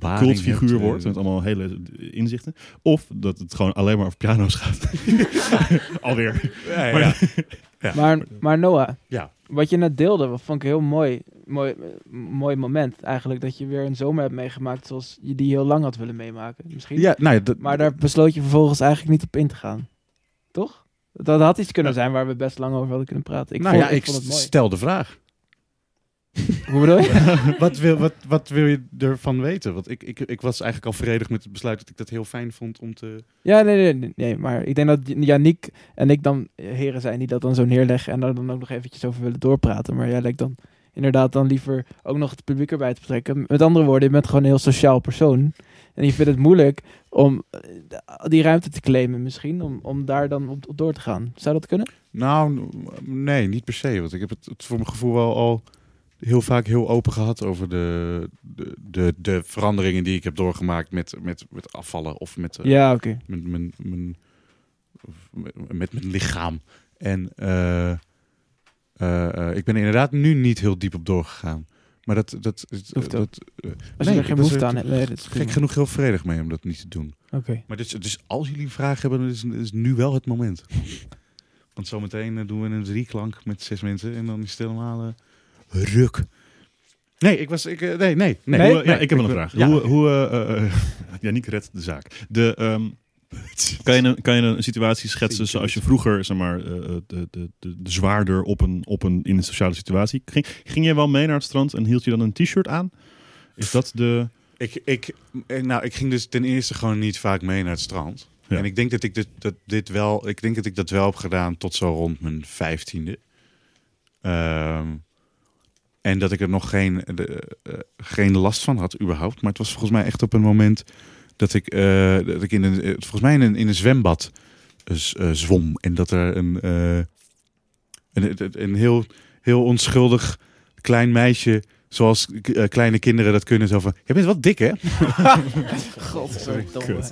cultfiguur hebt, eh. wordt. Met allemaal hele inzichten. Of dat het gewoon alleen maar over piano's gaat. Alweer. Ja, ja, Maar- ja. Maar, maar Noah, Ja. wat je net deelde, wat vond ik een heel mooi, mooi, mooi moment eigenlijk. Dat je weer een zomer hebt meegemaakt zoals je die heel lang had willen meemaken. Misschien. Ja, nou Maar daar besloot je vervolgens eigenlijk niet op in te gaan. Toch? Dat had iets kunnen zijn waar we best lang over hadden kunnen praten. Ik, nou vond, ja, ik vond het mooi. stel de vraag. Hoe bedoel je? wat, wil, wat, wat wil je ervan weten? Want ik, ik, ik was eigenlijk al verenigd met het besluit dat ik dat heel fijn vond om te... Ja, nee, nee, nee, nee, maar ik denk dat Yannick en ik dan heren zijn die dat dan zo neerleggen en daar dan ook nog eventjes over willen doorpraten. Maar jij lijkt dan inderdaad dan liever ook nog het publiek erbij te betrekken. Met andere woorden, je bent gewoon een heel sociaal persoon. En je vindt het moeilijk om eh, die ruimte te claimen misschien, om, om daar dan op, op door te gaan. Zou dat kunnen? Nou, nee, niet per se. Want ik heb het, het voor mijn gevoel wel al heel vaak heel open gehad over de, de, de, de veranderingen die ik heb doorgemaakt met, met, met afvallen of met, eh, Ja, oké. met, mijn, met, met mijn lichaam. En eh, ik ben er inderdaad nu niet heel diep op doorgegaan. Maar dat... dat, dat, Hoeft dat eh, Als nee, er geen behoefte aan hebt. Dat is gek prima. genoeg heel vredig mee om dat niet te doen. Oké. Maar dus, dus als jullie vragen hebben, dan is, is nu wel het moment. Want zometeen eh, doen we een drieklank met zes mensen en dan is het helemaal eh, ruk. Nee, ik was... Ik, eh, nee, nee, nee. Ja, ik heb wel een vraag. Ja. Hoe, hoe eh, eh, Yannick redt de zaak. De, ehm, kan, je een, kan je een situatie schetsen zoals je vroeger, zeg maar, eh, de, de, de, de zwaarder op een, op een, in een sociale situatie ging? Ging je wel mee naar het strand en hield je dan een t-shirt aan? Is dat de... Ik, ik, eh, nou, ik ging dus ten eerste gewoon niet vaak mee naar het strand. Ja. En ik denk dat ik dit, dat dit wel, ik denk dat ik dat wel heb gedaan tot zo rond mijn vijftiende. Ehm, en dat ik er nog geen, de, eh, geen last van had überhaupt. Maar het was volgens mij echt op een moment dat ik, eh, dat ik in een, eh, volgens mij in een, in een zwembad eh, eh, zwom. En dat er een, eh, een, een, een heel, heel onschuldig klein meisje, zoals kleine kinderen dat kunnen, zo van, je bent wel dik hè? Godverdomme.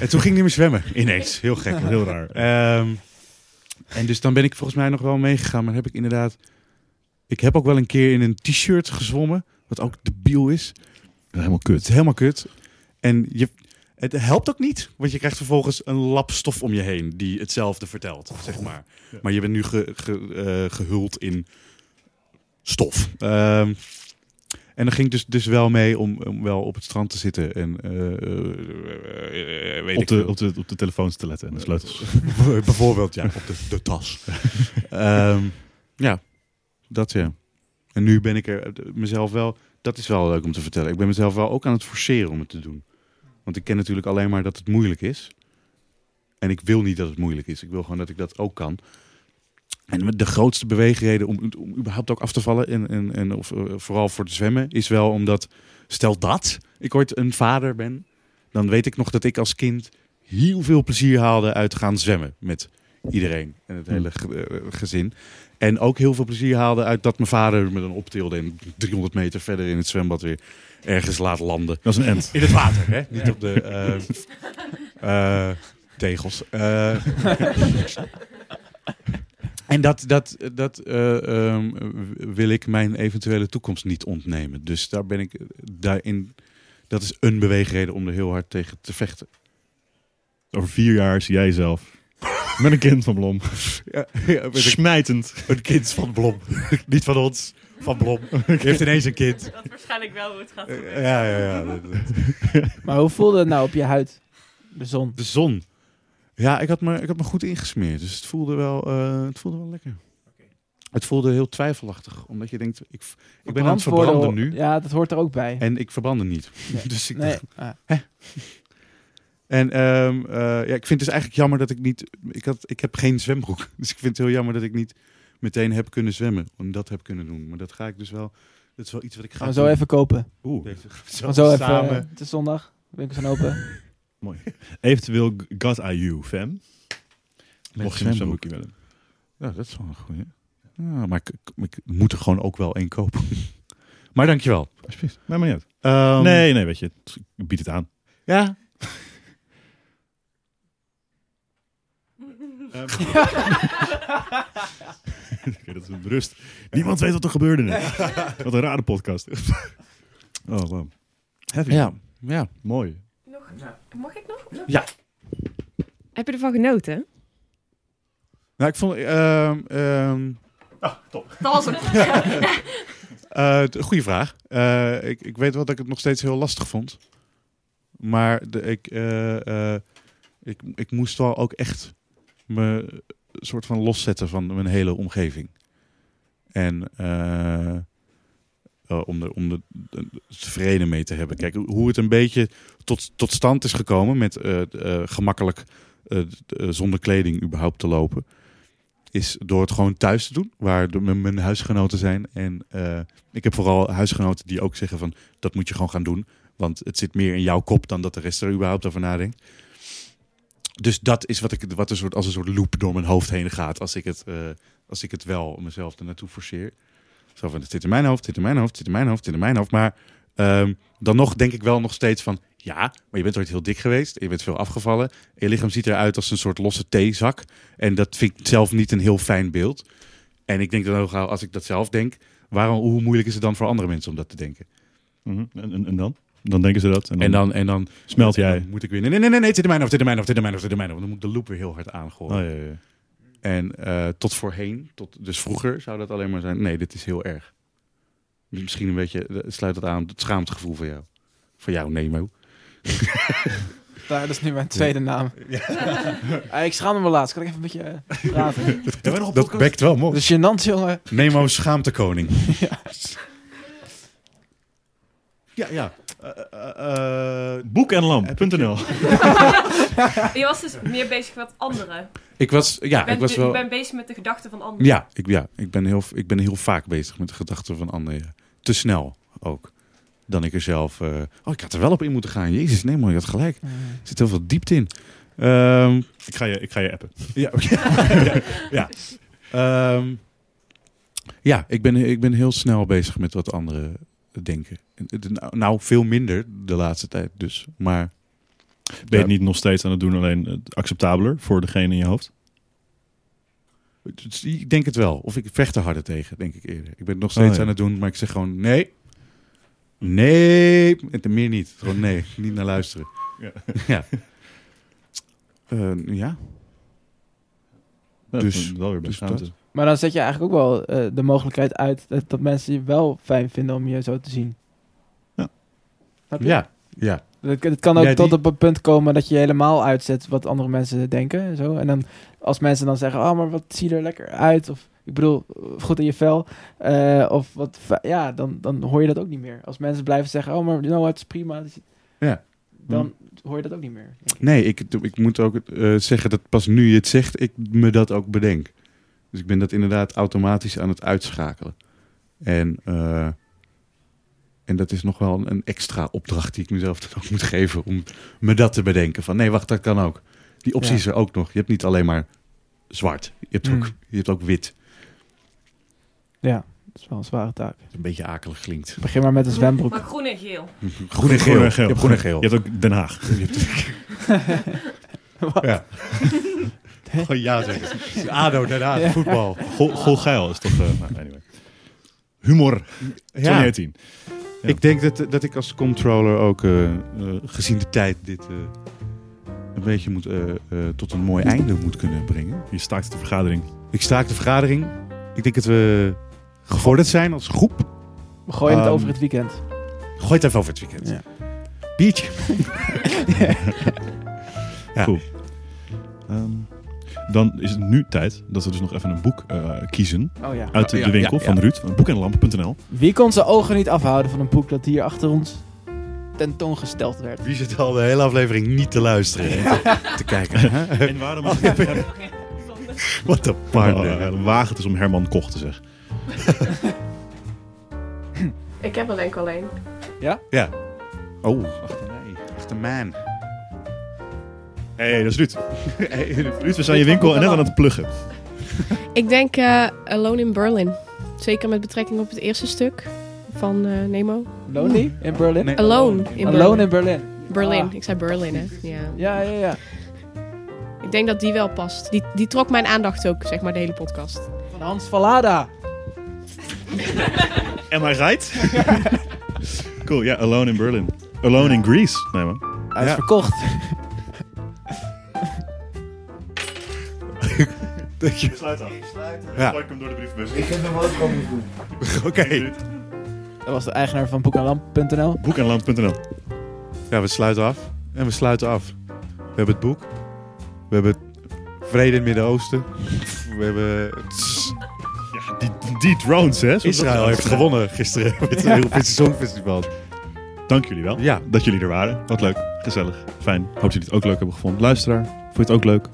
En toen ging hij meer zwemmen, ineens. Heel gek. Heel raar. Ehm, en dus dan ben ik volgens mij nog wel meegegaan. Maar heb ik inderdaad... Ik heb ook wel een keer in een t-shirt gezwommen. Wat ook debiel is. Helemaal kut. helemaal kut. En je, het helpt ook niet. Want je krijgt vervolgens een lap stof om je heen. Die hetzelfde vertelt, zeg maar. Ja. Maar je bent nu ge, ge- eh, gehuld in stof. Ehm, en dan ging ik dus, dus wel mee om, om wel op het strand te zitten. En eh, eh, weet Op ik de, op, de, op de telefoons te letten en de sleutels. Bijvoorbeeld, ja, op de, de tas. Ehm, ja, dat ja. En nu ben ik er mezelf wel... Dat is wel leuk om te vertellen. Ik ben mezelf wel ook aan het forceren om het te doen. Want ik ken natuurlijk alleen maar dat het moeilijk is. En ik wil niet dat het moeilijk is. Ik wil gewoon dat ik dat ook kan. En de grootste beweegreden om, om überhaupt ook af te vallen... en, en, en of, eh, vooral voor het zwemmen... is wel omdat... Stel dat ik ooit een vader ben... dan weet ik nog dat ik als kind heel veel plezier haalde uit gaan zwemmen met iedereen en het hele ge- eh, gezin. En ook heel veel plezier haalde uit dat mijn vader me dan optilde en 300 meter verder in het zwembad weer ergens laat landen. Dat is een end. In het water, hè? Niet op de eh, eh, tegels. Eh, en dat, dat, dat eh, ehm, wil ik mijn eventuele toekomst niet ontnemen. Dus daar ben ik daarin. Dat is een beweegreden om er heel hard tegen te vechten. Over vier jaar zie jij jezelf met een kind van Blom. Ja, ja, met een, Smijtend. een kind van Blom. Niet van ons, van Blom. Die heeft ineens een kind. Dat is waarschijnlijk wel hoe het gaat Ja, ja, ja. dat- dat- Maar hoe voelde het nou op je huid? De zon. De zon. Ja, ik had me, ik had me goed ingesmeerd. Dus het voelde wel, eh, het voelde wel lekker. Het voelde heel twijfelachtig. Omdat je denkt, ik, ik ben aan het Brandwoorden verbranden ho- nu. Ja, dat hoort er ook bij. En ik verbrandde niet. Nee. dus ik nee. dacht- ah. En ehm, eh, ja, ik vind het dus eigenlijk jammer dat ik niet... Ik, had, ik heb geen zwembroek. Dus ik vind het heel jammer dat ik niet meteen heb kunnen zwemmen. En dat heb kunnen doen. Maar dat ga ik dus wel... Dat is wel iets wat ik ga Gaan we zo doen. even kopen. Oeh. Gaan zo even. samen. eh, het is zondag. Winkels zijn open. Mooi. Eventueel God IU, fam. Mocht je een zwembroek. zwembroekje willen. Ja, dat is wel een goeie. Ja, maar ik, ik, ik moet er gewoon ook wel één kopen. maar dankjewel. Alsjeblieft. Maakt maar niet uit. Ehm, nee, nee, weet je. Ik bied het aan. Ja. Oké, dat is een rust. Niemand weet wat er gebeurde net. Wat een rare podcast. oh, wow. Heavy. Ja. Ja. Mooi. Nog, mag ik nog? Ja. Heb je ervan genoten? Nou, ik vond... ehm ehm Dat was het. eh, goeie vraag. Eh, ik, ik weet wel dat ik het nog steeds heel lastig vond. Maar de, ik, eh, eh, ik, ik moest wel ook echt me soort van loszetten van mijn hele omgeving. En eh, eh, om, er, om de- vrede mee te hebben. Kijk, hoe het een beetje tot, tot stand is gekomen met eh, eh, gemakkelijk eh, eh, zonder kleding überhaupt te lopen. Is door het gewoon thuis te doen, waar mijn, huisgenoten zijn. En eh, ik heb vooral huisgenoten die ook zeggen van dat moet je gewoon gaan doen. Want het zit meer in jouw kop dan dat de rest er überhaupt over nadenkt. Dus dat is wat, ik, wat een soort, als een soort loop door mijn hoofd heen gaat als ik het, eh, als ik het wel mezelf er naartoe forceer. Zo van, het zit in mijn hoofd, zit in mijn hoofd, zit in mijn hoofd, zit in mijn hoofd. Maar ehm, dan nog denk ik wel nog steeds van, ja, maar je bent ooit heel dik geweest, je bent veel afgevallen. Je lichaam ziet eruit als een soort losse theezak. En dat vind ik zelf niet een heel fijn beeld. En ik denk dan ook, als ik dat zelf denk, waarom, hoe moeilijk is het dan voor andere mensen om dat te denken? Mhm. en, en, en dan? Dan denken ze dat. En dan, En dan, en dan smelt jij. dan moet ik weer. Nee, nee, nee, nee, het zit in mijn hoofd, het zit in mijn hoofd, het zit in mijn hoofd, het zit in mijn hoofd. Dan moet ik de loop weer heel hard aangooien. Oh, ja, ja, ja. En eh, tot voorheen, tot, dus vroeger zou dat alleen maar zijn. Nee, dit is heel erg. Dus Misschien een beetje, eh, sluit dat aan, het schaamtegevoel van jou. Van jou, Nemo. Daar, dat is nu mijn tweede naam. Ah, ik schaam me wel laatst. Kan ik even een beetje eh, praten? Dat bekt wel Dat mooi. is gênant, jongen. Nemo schaamtekoning. ja, ja. Eh, eh, eh, Boek en lamp.nl. Je was dus meer bezig met anderen. ik was, ja, je, bent, ik was wel. bent bezig met de gedachten van anderen. Ja, ik, ja ik, ben heel, ik ben heel vaak bezig met de gedachten van anderen. Te snel ook. Dan ik er zelf. eh, oh, ik had er wel op in moeten gaan. Jezus, nee, maar je had gelijk. Er zit heel veel diepte in. Ehm, Ik ga je, ik ga je appen. ja, ja, ja. Ehm, ja ik, ben, ik ben heel snel bezig met wat anderen denken. Nou, veel minder de laatste tijd dus. Maar Ben je het niet nog steeds aan het doen, alleen eh, acceptabeler voor degene in je hoofd? ik denk het wel. Of ik vecht er harder tegen, denk ik eerder. Ik ben het nog steeds Oh, ja. aan het doen, maar ik zeg gewoon nee. Nee. En meer niet. Gewoon nee. Niet naar luisteren. Ja. ja. Eh, ja. Ja, Dus- wel weer best dus dat. Maar dan zet je eigenlijk ook wel eh, de mogelijkheid uit dat, dat mensen je wel fijn vinden om je zo te zien. Ja. Ja. Het, het kan ook Ja, die- tot op een punt komen dat je helemaal uitzet wat andere mensen denken. En, zo. en dan als mensen dan zeggen, oh, maar wat zie je er lekker uit? Of ik bedoel, goed in je vel. eh, of wat, ja, dan, dan hoor je dat ook niet meer. Als mensen blijven zeggen, oh, maar nou, het is prima. Ja. Dan hoor je dat ook niet meer. ik. Nee, ik, ik moet ook eh, zeggen dat pas nu je het zegt, ik me dat ook bedenk. Dus ik ben dat inderdaad automatisch aan het uitschakelen. En, eh, en dat is nog wel een, extra opdracht die ik mezelf dan ook moet geven om me dat te bedenken. Van nee, wacht, dat kan ook. Die optie Ja. is er ook nog. Je hebt niet alleen maar zwart. Je hebt, ook, Mm. je hebt ook wit. Ja, dat is wel een zware taak. Een beetje akelig klinkt. Begin maar met een zwembroek. Maar groen en geel. Groen en geel. Je hebt groen en geel. Je hebt ook Den Haag. Ja. Gewoon ja zeggen. ADO, daarna, Ja. voetbal. Gol, Golgeil is toch... eh, nou, anyway. Humor. 2018. Ja. Ik denk dat, dat ik als controller ook, eh, eh, gezien de tijd, dit, eh, een beetje moet, eh, eh, tot een mooi einde moet kunnen brengen. Je staakt de vergadering. Ik staak de vergadering. Ik denk dat we gevorderd zijn als groep. We gooien het Ehm, over het weekend. Gooi het even over het weekend. Ja. Biertje. Ja. Cool. Ehm, dan is het nu tijd dat we dus nog even een boek eh, kiezen Oh ja. uit de, Ja, de winkel ja, van ja. Ruud van boekenlamp.nl. Wie kon zijn ogen niet afhouden van een boek dat hier achter ons tentoongesteld werd? Wie zit al de hele aflevering niet te luisteren en te, te kijken? hè? En waarom Wat een Oh, partner. eh, waag het is om Herman Koch te zeggen. Ik heb er denk ik alleen. Ja. Oh, achter mij. Achter man. Hé, hey, dat is Ruud. Ruud, we zijn je winkel en net aan het pluggen. Ik denk eh, Alone in Berlin. Zeker met betrekking op het eerste stuk van eh, Nemo. Lonely in Berlin? Nee. Alone in Alone Berlin. in Berlin. Berlin. Ah. Ik zei Berlin, hè. Ja. Ja, ja, ja. Ik denk dat die wel past. Die, die trok mijn aandacht ook, zeg maar, de hele podcast. Van Hans Vallada. Am I right? cool, ja, Alone in Berlin. Alone in Greece. Nee man. Hij is Ja. verkocht. Dat je... Sluit af. Ja. Gooi ik hem door de brievenbus. Ik heb nog wel komen doen. Oké. Dat was de eigenaar van boekenlamp.nl. Boekenland.nl. Ja, we sluiten af. En we sluiten af. We hebben het boek. We hebben vrede in het Midden-Oosten. We hebben... Ja, die, die drones, hè? Israël heeft gewonnen gisteren met het Europese Songfestival. Dank jullie wel Ja, dat jullie er waren. Wat leuk, gezellig, fijn. Hoop dat jullie het ook leuk hebben gevonden. Luisteraar, vond je het ook leuk?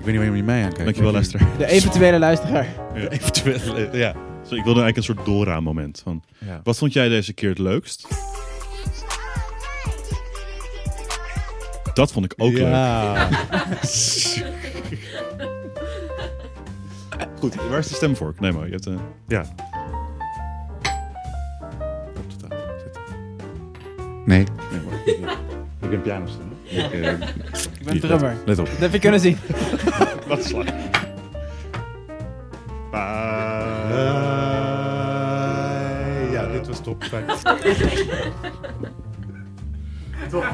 Ik weet niet waarom je mij aankijkt. Dankjewel, luisteraar. De eventuele luisteraar. Eventueel, eh, ja. Zo, ik wilde eigenlijk een soort Dora-moment. Van, ja. wat vond jij deze keer het leukst? Dat vond ik ook leuk. ja. Goed, waar is de stemvork? Nee, maar je hebt... eh, Ja. Op de tafel zitten. Nee. Nee, maar ik, ben pianostem. Ik, eh, Ik ben drummer. let op. Dat heb je kunnen zien. Wat slag. ja, dit was top. Fijn. top.